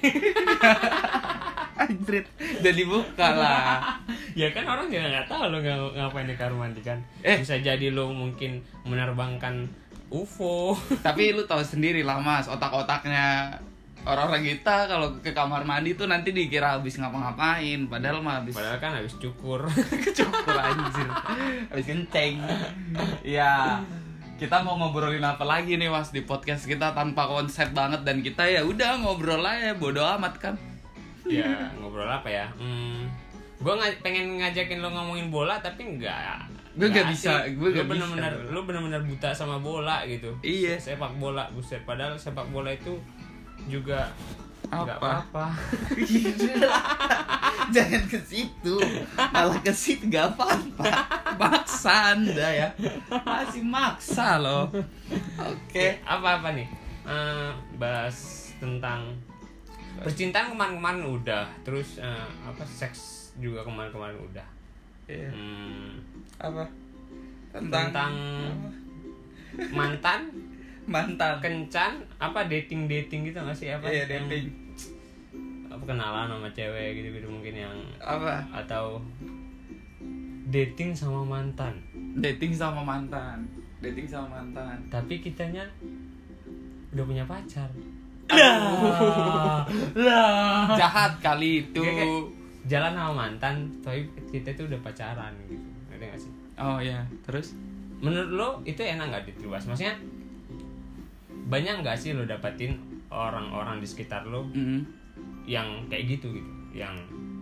Anjrit, jadi buka lah. ya kan orang juga nggak tahu lo ng- ngapain di kamar mandi kan Eh. bisa jadi lo mungkin menerbangkan UFO Tapi lu tahu sendiri lah Mas, otak-otaknya orang-orang kita kalau ke kamar mandi tuh nanti dikira habis ngapa-ngapain, padahal mah habis padahal kan habis cukur cukur anjir. Habis kenceng. Ya, kita mau ngobrolin apa lagi nih Mas di podcast kita tanpa konsep banget dan kita ya udah ngobrol aja bodo amat kan. ya ngobrol apa ya hmm, gue nga- pengen ngajakin lo ngomongin bola tapi enggak Gua nggak asik. bisa, gua nggak lu bener-bener bisa. lu bener-bener buta sama bola gitu Iya. sepak bola buset padahal sepak bola itu juga nggak Apa? apa-apa Jangan ke situ. Malah ke situ gak apa-apa. Maksa Anda ya. Masih maksa loh. Oke. apa-apa nih Eh, bahas tentang percintaan kemarin-kemarin udah terus eh, apa seks juga kemarin-kemarin udah Iya. Hmm, Apa? tentang mantan mantan. Kencan apa dating dating gitu nggak sih? Apa? Iya, yang- dating. apa kenalan sama cewek gitu gitu mungkin yang apa? Atau dating sama mantan. Dating sama mantan. Dating sama mantan. Tapi kitanya udah punya pacar. Lah. Lah. Jahat kali itu. Kayak- kayak jalan sama mantan tapi kita tuh udah pacaran gitu. Ngerti nggak sih? Oh ya terus? Menurut lo itu enak nggak diterubas maksudnya banyak nggak sih lo dapetin orang-orang di sekitar lo Mm. yang kayak gitu gitu yang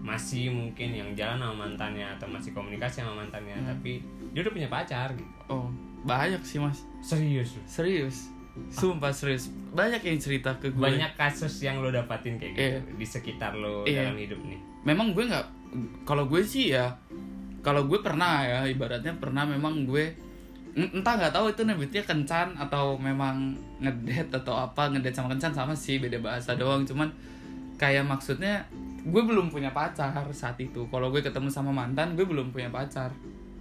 masih mungkin yang jalan sama mantannya atau masih komunikasi sama mantannya Hmm. tapi dia udah punya pacar gitu oh banyak sih mas serius lo serius sumpah serius banyak yang cerita ke gue banyak kasus yang lo dapatin kayak gitu Iya. di sekitar lo Iya. dalam hidup nih memang gue nggak kalau gue sih ya kalau gue pernah ya ibaratnya pernah memang gue entah nggak tahu itu nyebutnya kencan atau memang ngedate atau apa ngedate sama kencan sama sih beda bahasa doang. Cuman kayak maksudnya gue belum punya pacar saat itu. Kalau gue ketemu sama mantan gue belum punya pacar.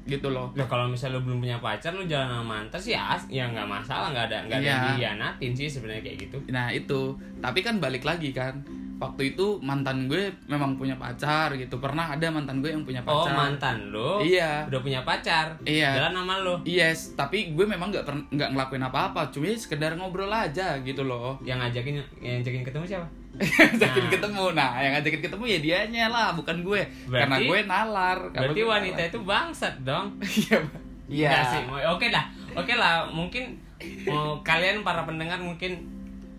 Gitu loh. Nah kalau misalnya lo belum punya pacar lo jalan sama mantan sih ya ya nggak masalah nggak ada nggak ada Iya. yang dihianatin sih sebenarnya kayak gitu. Nah itu. Tapi kan balik lagi kan waktu itu mantan gue memang punya pacar gitu pernah ada mantan gue yang punya oh pacar mantan lo Iya. udah punya pacar Iya. jalan sama lo Yes, tapi gue memang nggak nggak ngelakuin apa-apa, cuma ya sekedar ngobrol aja gitu loh. yang ngajakin yang ngajakin ketemu siapa ngajakin Nah. ketemu, nah yang ngajakin ketemu ya dianya lah, bukan gue. Berarti- Karena gue nalar. Kalau berarti gue wanita nalar. itu bangsat dong Iya. Iya. Oke lah oke lah mungkin oh, kalian para pendengar mungkin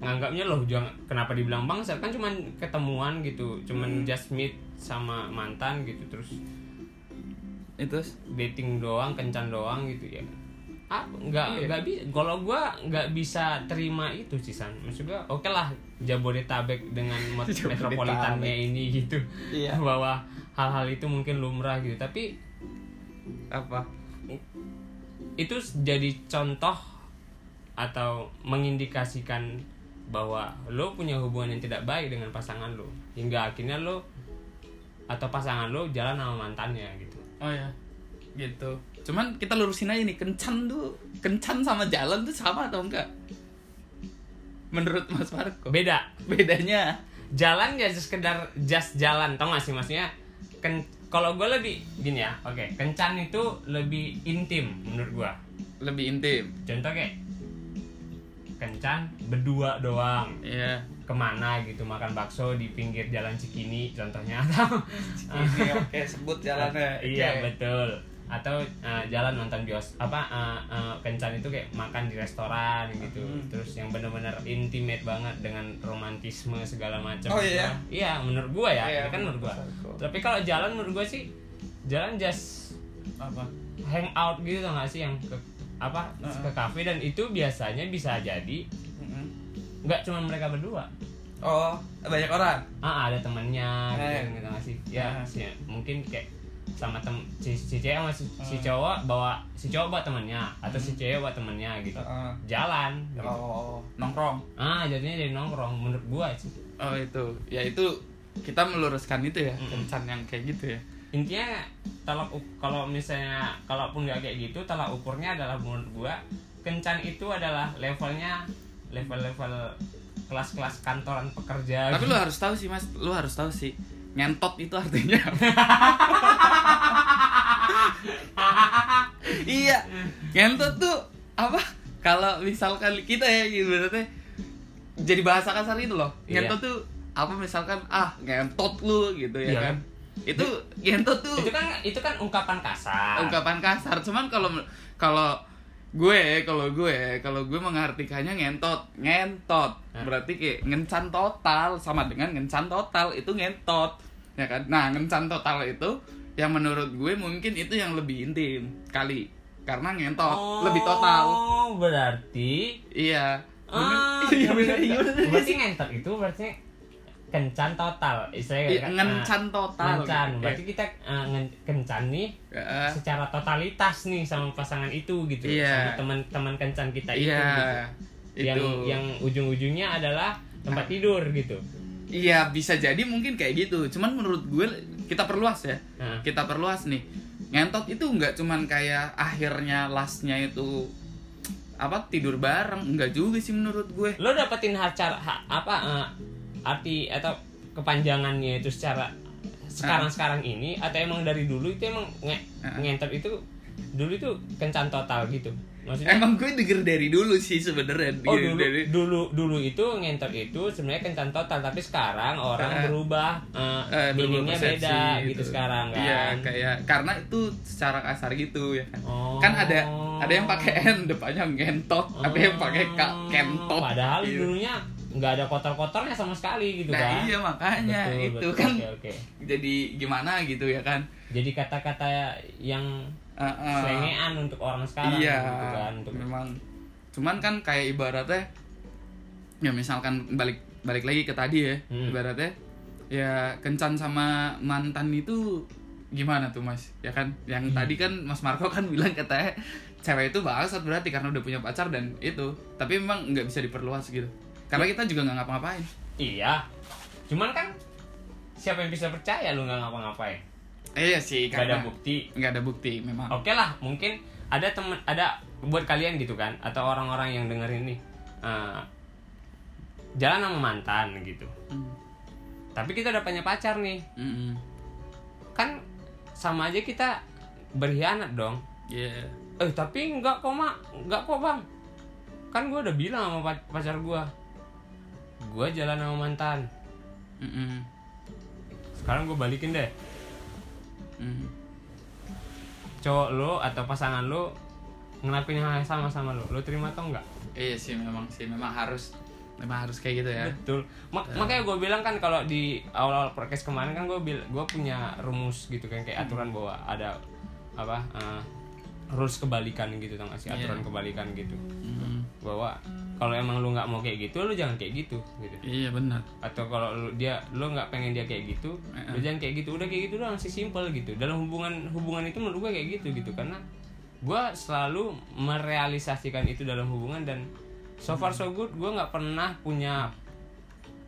nganggapnya loh jangan kenapa dibilang bangsat kan cuman ketemuan gitu cuman Hmm. just meet sama mantan gitu terus Itu dating doang kencan doang gitu ya ah nggak Iya. nggak bisa kalau gua nggak bisa terima itu sih san maksud gua oke lah Jabodetabek dengan metropolitannya ini gitu Iya. bahwa hal-hal itu mungkin lumrah gitu tapi apa? itu jadi contoh atau mengindikasikan bahwa lo punya hubungan yang tidak baik dengan pasangan lo hingga akhirnya lo atau pasangan lo jalan sama mantannya gitu Oh ya. Gitu. Cuman kita lurusin aja nih, kencan tuh, kencan sama jalan tuh sama atau enggak? Menurut Mas Marco. beda Bedanya jalan ya just sekedar just jalan tau gak sih maksudnya ken kalau gue lebih gini ya oke kencan itu lebih intim menurut gue lebih intim. contoh kayak kencan berdua doang Iya. ke mana gitu makan bakso di pinggir jalan Cikini contohnya atau Ini oke sebut jalannya. iya Oke. betul atau uh, jalan nonton bios apa uh, uh, kencan itu kayak makan di restoran gitu Hmm. terus yang bener-bener intimate banget dengan romantisme segala macam Oh, iya? iya menurut gua ya Iya, kan menurut gua tapi kalau jalan menurut gua sih jalan just Apa? hang out gitu gak sih yang ke apa Heeh. ke kafe dan itu biasanya bisa jadi nggak cuma mereka berdua Oh, banyak orang. ah ada temennya gitu, Eh. gitu nggak sih ya Ah. sih, mungkin kayak sama tem si, si cewek sama si, si Hmm. cowok bawa si cowok bawa temennya atau si Hmm. cewek bawa temennya gitu jalan gitu. Oh, nongkrong. ah jadinya jadi nongkrong menurut gua sih Oh itu, ya itu kita meluruskan itu ya, Mm-mm. kencan yang kayak gitu ya. Intinya tolak kalau misalnya kalaupun nggak kayak gitu tolak ukurnya adalah menurut gua kencan itu adalah levelnya level-level kelas-kelas kantoran pekerja Tapi lu harus tahu sih mas, lu harus tahu sih ngentot itu artinya iya, ngentot tuh apa? Kalau misalkan kita ya gitu berarti jadi bahasa kasar itu loh. Iya. Ngentot tuh apa misalkan ah ngentot lu gitu ya Iya kan. Itu ngentot tuh itu kan itu kan ungkapan kasar. Ungkapan kasar. Cuman kalau kalau gue kalau gue kalau gue mengartikannya ngentot ngentot. Berarti kayak ngencan total sama dengan ngencan total. Itu ngentot. Ya kan? Nah ngencan total itu yang menurut gue mungkin itu yang lebih intim kali. Karena ngentot. Lebih total. Oh berarti iya. Ah, Bener- iya bener. Iya. Bener. berarti ngentot itu berarti kencan total istilahnya kan, ngencan ah, total ngencan gitu. berarti kita ah, ngen- kencan nih Ya, secara totalitas nih sama pasangan itu gitu Iya. sama teman-teman kencan kita itu iya gitu. yang itu yang ujung-ujungnya adalah tempat tidur gitu Iya bisa jadi mungkin kayak gitu. Cuman menurut gue kita perluas ya. Nah. Kita perluas nih. Ngentot itu nggak cuman kayak akhirnya lastnya itu apa tidur bareng enggak juga sih menurut gue lo dapetin cara ha- apa eh, arti atau kepanjangannya itu secara sekarang sekarang ini atau emang dari dulu itu emang nge Ah. ngentot itu dulu itu kencan total gitu maksudnya emang gue denger dari dulu sih sebenarnya oh dulu dari dulu dulu itu ngentot itu sebenarnya kencan total tapi sekarang orang Ah. berubah meaningnya persepsi beda gitu. sekarang kan iya kayak karena itu secara kasar gitu ya kan Oh. kan ada ada yang pakai n depannya ngentot ada yang pakai k Oh, kentot padahal Iya. dulunya nggak ada kotor-kotornya sama sekali gitu nah kan iya makanya Betul, itu betul. kan oke oke jadi gimana gitu ya kan jadi kata-kata yang Eh, eh. selengean untuk orang sekarang iya gitu kan untuk memang cuman kan kayak ibaratnya ya misalkan balik balik lagi ke tadi ya Hmm. ibaratnya ya kencan sama mantan itu gimana tuh mas ya kan yang Hmm. tadi kan mas Marco kan bilang katanya cewek itu bangsat berarti karena udah punya pacar dan itu tapi memang nggak bisa diperluas gitu karena kita juga nggak ngapa-ngapain. Iya. Cuman kan siapa yang bisa percaya lu nggak ngapa-ngapain? Eh, iya sih nggak ada bukti. nggak ada bukti memang. Oke lah mungkin ada temen ada buat kalian gitu kan atau orang-orang yang dengerin ini eh, jalan sama mantan gitu. Hmm. tapi kita udah punya pacar nih. Mm-mm. kan sama aja kita berkhianat dong. Iya. eh tapi enggak kok mak. Enggak kok bang. Kan gue udah bilang sama pac- pacar gue gue jalan sama mantan Mm-mm. sekarang gue balikin deh Mm. cowok lo atau pasangan lo ngelakuin hal yang sama sama lo lo terima atau enggak Iya sih memang sih memang harus memang harus kayak gitu ya. betul Mak- makanya gue bilang kan kalau di awal-awal podcast kemarin kan gue bil gue punya rumus gitu kan kayak aturan bahwa ada apa eh, rules kebalikan gitu tau gak sih aturan Iya. kebalikan gitu Mm. bahwa kalau emang lu nggak mau kayak gitu lu jangan kayak gitu gitu Iya benar. atau kalau lu dia lu nggak pengen dia kayak gitu Eh, lu jangan kayak gitu udah kayak gitu doang sih simple gitu dalam hubungan hubungan itu menurut gue kayak gitu gitu karena gue selalu merealisasikan itu dalam hubungan dan so far so good gue nggak pernah punya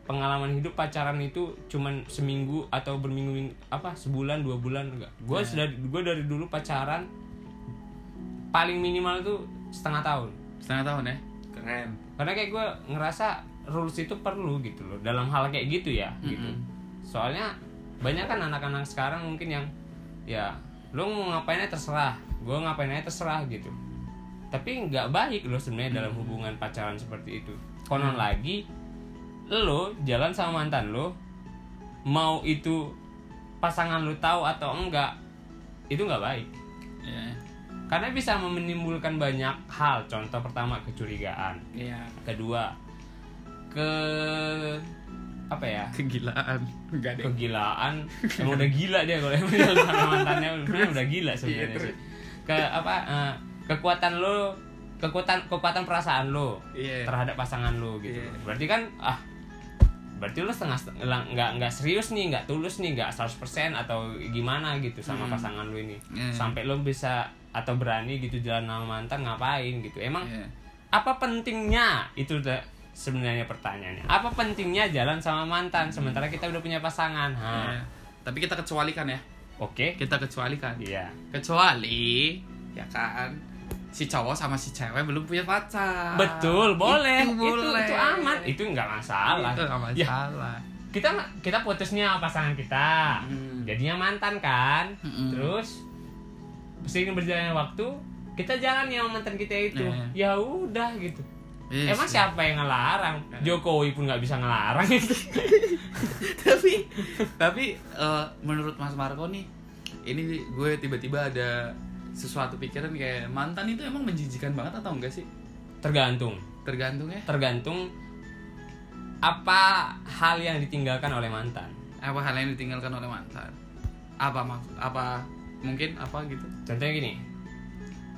pengalaman hidup pacaran itu cuman seminggu atau berminggu apa sebulan dua bulan enggak gue Ya. sudah gue dari dulu pacaran paling minimal tuh setengah tahun Setengah tahun ya. Keren. Karena kayak gue ngerasa rules itu perlu gitu loh dalam hal kayak gitu ya gitu. Mm-mm. soalnya banyak kan anak-anak sekarang mungkin yang ya lo mau ngapainnya terserah gue ngapainnya terserah gitu. Tapi nggak baik lo sebenarnya dalam hubungan pacaran seperti itu. Konon lagi lo jalan sama mantan lo mau itu pasangan lo tahu atau enggak itu nggak baik. Iya. Karena bisa menimbulkan banyak hal contoh pertama kecurigaan Iya. kedua ke apa ya Kegilaan. Enggak deh. kegilaan emang udah gila dia kalau emang mantannya sebenarnya udah gila sebenarnya Iya, sih ke apa eh, kekuatan lo kekuatan kekuatan perasaan lo Iya. terhadap pasangan lo gitu Iya. berarti kan ah berarti lo setengah nggak nggak serius nih nggak tulus nih nggak 100% atau gimana gitu sama Hmm. pasangan lo ini Iya. sampai lo bisa atau berani gitu jalan sama mantan ngapain gitu emang Iya. apa pentingnya itu udah sebenarnya pertanyaannya apa pentingnya jalan sama mantan sementara kita udah punya pasangan ha Iya. Tapi kita kecualikan ya. oke Kita kecualikan. iya Kecuali ya kan si cowok sama si cewek belum punya pacar. betul boleh Itu itu, boleh. itu aman itu nggak masalah Itu nggak Ya, masalah. kita kita putusnya pasangan kita Hmm. jadinya mantan kan Mm-mm. terus seiring berjalannya waktu kita jalan ya sama mantan kita itu. Iya. ya udah gitu. Iya emang siapa yang ngelarang. Jokowi pun nggak bisa ngelarang. Tapi tapi eh, menurut Mas Marco nih ini gue tiba-tiba ada sesuatu pikiran kayak mantan itu emang menjijikan banget atau enggak sih? Tergantung. Tergantung ya? Tergantung apa hal yang ditinggalkan oleh mantan. Apa hal yang ditinggalkan oleh mantan? Apa maksud apa mungkin apa gitu. Contohnya gini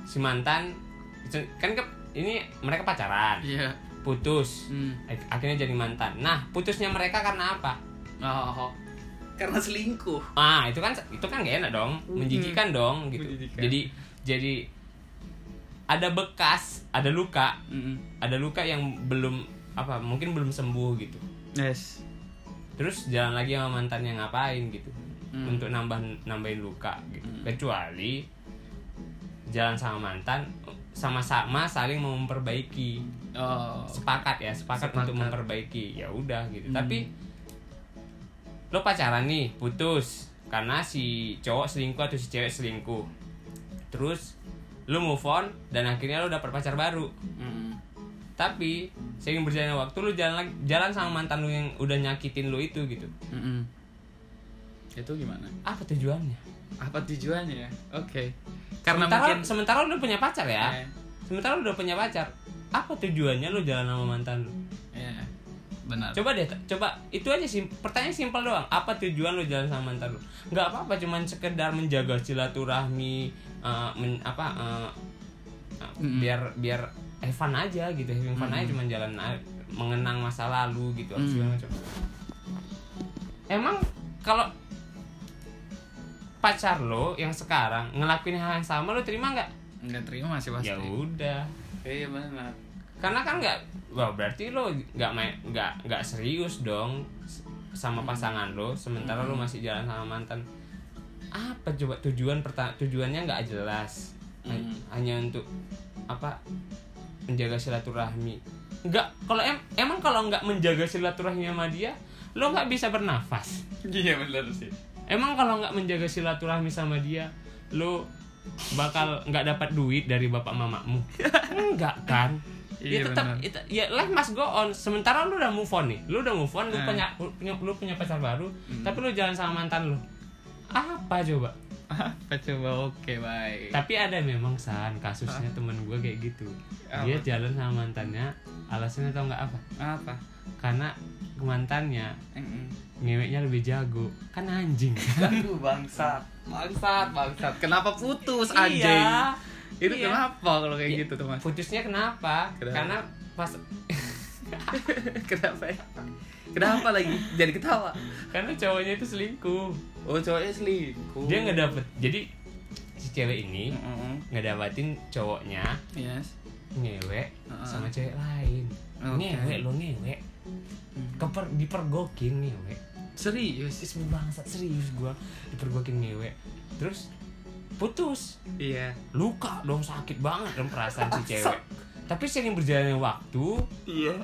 si mantan kan ke, ini mereka pacaran iya. putus hmm. Ak- akhirnya jadi mantan. Nah putusnya mereka karena apa? Oh, karena selingkuh. Ah itu kan itu kan gak enak dong menjijikan dong gitu. Menjijikan. jadi jadi ada bekas ada luka Mm-mm. ada luka yang belum apa mungkin belum sembuh gitu. Yes. Terus jalan lagi sama mantannya ngapain gitu Hmm. untuk nambah nambahin luka gitu Hmm. kecuali jalan sama mantan sama-sama saling mau memperbaiki oh sepakat ya sepakat, Sepakat. untuk memperbaiki ya udah gitu Hmm. tapi lo pacaran nih putus karena si cowok selingkuh atau si cewek selingkuh terus lo move on dan akhirnya lo dapet pacar baru Mm-mm. tapi seiring berjalannya waktu lo jalan lagi- jalan sama mantan lo yang udah nyakitin lo itu gitu Mm-mm. Itu gimana? Apa tujuannya? Apa tujuannya oke. Karena sementara, mungkin sementara lo udah punya pacar ya? Eh, sementara lo udah punya pacar apa tujuannya lo jalan sama mantan lo ya benar. Coba deh coba itu aja sih pertanyaan simpel doang. Apa tujuan lo jalan sama mantan lo nggak apa apa cuman sekedar menjaga silaturahmi eh, men- apa eh, eh, Mm-mm. biar biar have fun aja gitu. Having fun aja cuman jalan mengenang masa lalu gitu Mm. segala macam. Emang kalau pacar lo yang sekarang ngelakuin hal yang sama lo terima nggak? Nggak terima masih pasti. Ya udah. Iya benar. Karena kan nggak wah berarti lo nggak main nggak nggak serius dong sama pasangan lo sementara lo masih jalan sama mantan. Apa coba tujuan perta tujuannya nggak jelas? Hmm. hanya untuk apa menjaga silaturahmi. Nggak kalau em emang kalau nggak menjaga silaturahmi sama dia lo nggak bisa bernafas. Iya benar sih emang kalau nggak menjaga silaturahmi sama dia lo bakal nggak dapat duit dari bapak mamamu? Enggak kan? Iya, ya tetap itu- ya life must go on. Sementara lu udah move on nih. Lu udah move on lu Eh. punya punya lu punya pacar baru Hmm. tapi lu jalan sama mantan lu. Apa coba apa coba oke baik tapi ada memang san kasusnya temen gue kayak gitu dia Apa? jalan sama mantannya alasannya tau nggak apa apa karena mantannya Mm-mm. ngeweknya lebih jago kan anjing Aduh bangsat bangsat bangsat kenapa putus anjing Iya. itu Iya. kenapa kalau kayak Iya. gitu tuh mas putusnya kenapa? Kenapa? karena pas kenapa ya? Kenapa lagi? Jadi ketawa. Karena cowoknya itu selingkuh. Oh cowoknya selingkuh. Dia nggak dapet. Jadi si cewek ini Mm-mm. nggak dapatin cowoknya. Yes. Ngewek Heeh. sama cewek lain. Oke. ngewek lo ngewek. Keper dipergokin ngewek. Serius? Sis bangsat serius gua. Dipergokin ngewek. Terus putus. Iya. Luka dong sakit banget dong perasaan si cewek. Tapi sering berjalannya waktu iya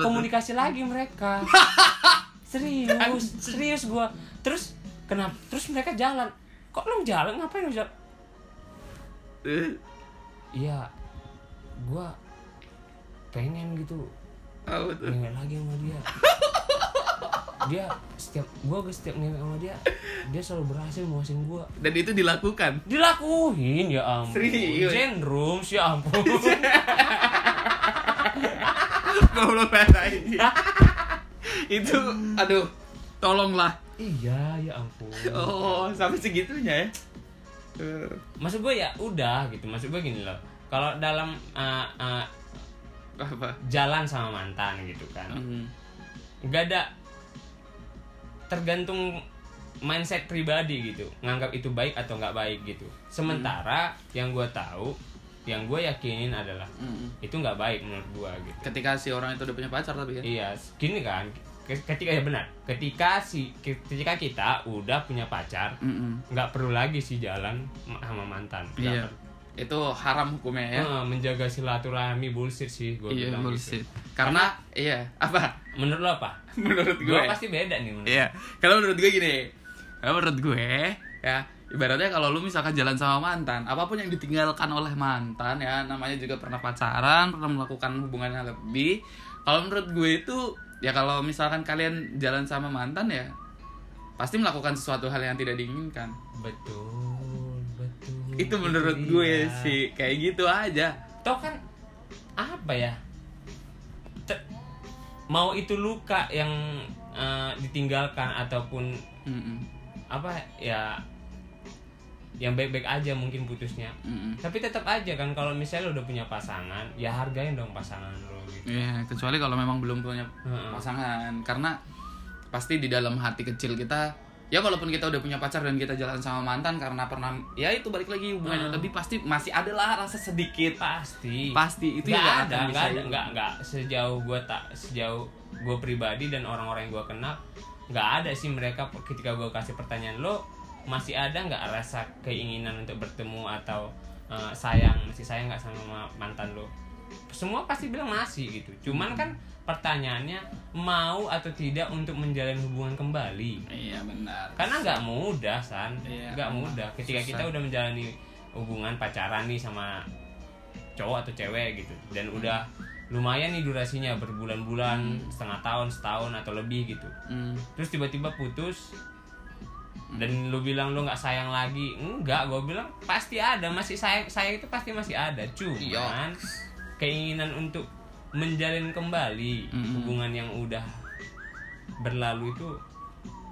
komunikasi lagi mereka. Serius serius gua. Terus kenapa terus mereka jalan. Kok lu jalan? Ngapain lu jalan? Eh, iya. Gua pengen gitu. Ngewek lagi sama dia. Dia setiap gua setiap ngewek sama dia dia selalu berhasil muasin gua. Dan itu dilakukan? Dilakuin ya ampun. Serius? Jen rooms ya ampun goblok banget ini itu aduh tolonglah. Iya ya ampun. Oh sampai segitunya ya? Eh, maksud gue ya udah gitu. Maksud gue gini loh. Kalau dalam uh, uh, apa? jalan sama mantan gitu kan. Mm. nggak ada tergantung mindset pribadi gitu. Nganggap itu baik atau nggak baik gitu. Sementara yang gue tahu yang gue yakinin adalah Mm. itu nggak baik menurut gue gitu. Ketika si orang itu udah punya pacar tapi kan? Iya gini kan ke- ketika ya benar ketika si ketika kita udah punya pacar nggak perlu lagi sih jalan ma- sama mantan iya. itu haram hukumnya ya? Menjaga silaturahmi bullshit sih gue iya bilang bullshit. Gitu. karena iya apa? Menurut lo apa? Menurut gue gue. pasti beda nih menurut Iya, kalau menurut gue gini, kalau menurut gue ya ibaratnya kalau lu misalkan jalan sama mantan, apa pun yang ditinggalkan oleh mantan ya, namanya juga pernah pacaran, pernah melakukan hubungan yang lebih. Kalau menurut gue itu ya kalau misalkan kalian jalan sama mantan ya pasti melakukan sesuatu hal yang tidak diinginkan. betul betul Itu menurut gue dia. sih kayak gitu aja. tau kan apa ya Te- mau itu luka yang eh, ditinggalkan ataupun Mm-mm, apa ya yang baik-baik aja mungkin putusnya. Mm-mm. tapi tetap aja kan kalau misalnya lo udah punya pasangan ya hargain dong pasangan lo gitu. Iya, kecuali kalau memang belum punya pasangan. Karena pasti di dalam hati kecil kita ya walaupun kita udah punya pacar dan kita jalan sama mantan karena pernah ya itu balik lagi hubungan yang Hmm. lebih pasti masih ada lah rasa sedikit. Pasti. Pasti itu nggak ya ada nggak ada hilang. nggak nggak. Sejauh gue tak sejauh gue pribadi dan orang-orang yang gue kenal nggak ada sih mereka ketika gue kasih pertanyaan lo masih ada nggak rasa keinginan untuk bertemu atau eh, sayang? Masih sayang nggak sama ma- mantan lo? Semua pasti bilang masih gitu. Cuman kan pertanyaannya mau atau tidak untuk menjalin hubungan kembali? Iya benar. Karena nggak mudah san. Iya, nggak benar. mudah. Ketika Susah. kita udah menjalani hubungan pacaran nih sama cowok atau cewek gitu dan udah lumayan nih durasinya berbulan-bulan Hmm. setengah tahun setahun atau lebih gitu. Hmm. terus tiba-tiba putus dan lu bilang lu nggak sayang lagi enggak gue bilang pasti ada masih sayang sayang itu pasti masih ada cuman keinginan untuk menjalin kembali Mm-mm. hubungan yang udah berlalu itu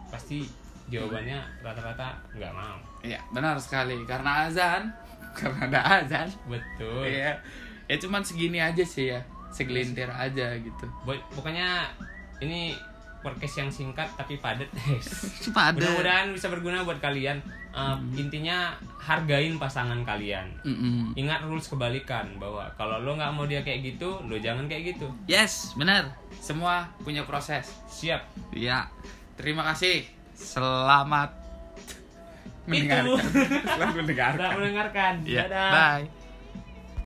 pasti jawabannya rata-rata nggak mau Iya, benar sekali. Karena azan, karena ada azan. betul Iya. Ya cuman segini aja sih ya. Segelintir aja gitu. Boy- pokoknya ini podcast yang singkat tapi padat Pada. mudah-mudahan bisa berguna buat kalian Uh, Hmm. intinya hargain pasangan kalian Mm-mm. ingat rules kebalikan bahwa kalau lo nggak mau dia kayak gitu lo jangan kayak gitu Yes, benar. Semua punya proses. siap Ya. Terima kasih. Selamat mendengarkan. Selamat mendengarkan. Selamat mendengarkan Ya, dadah bye.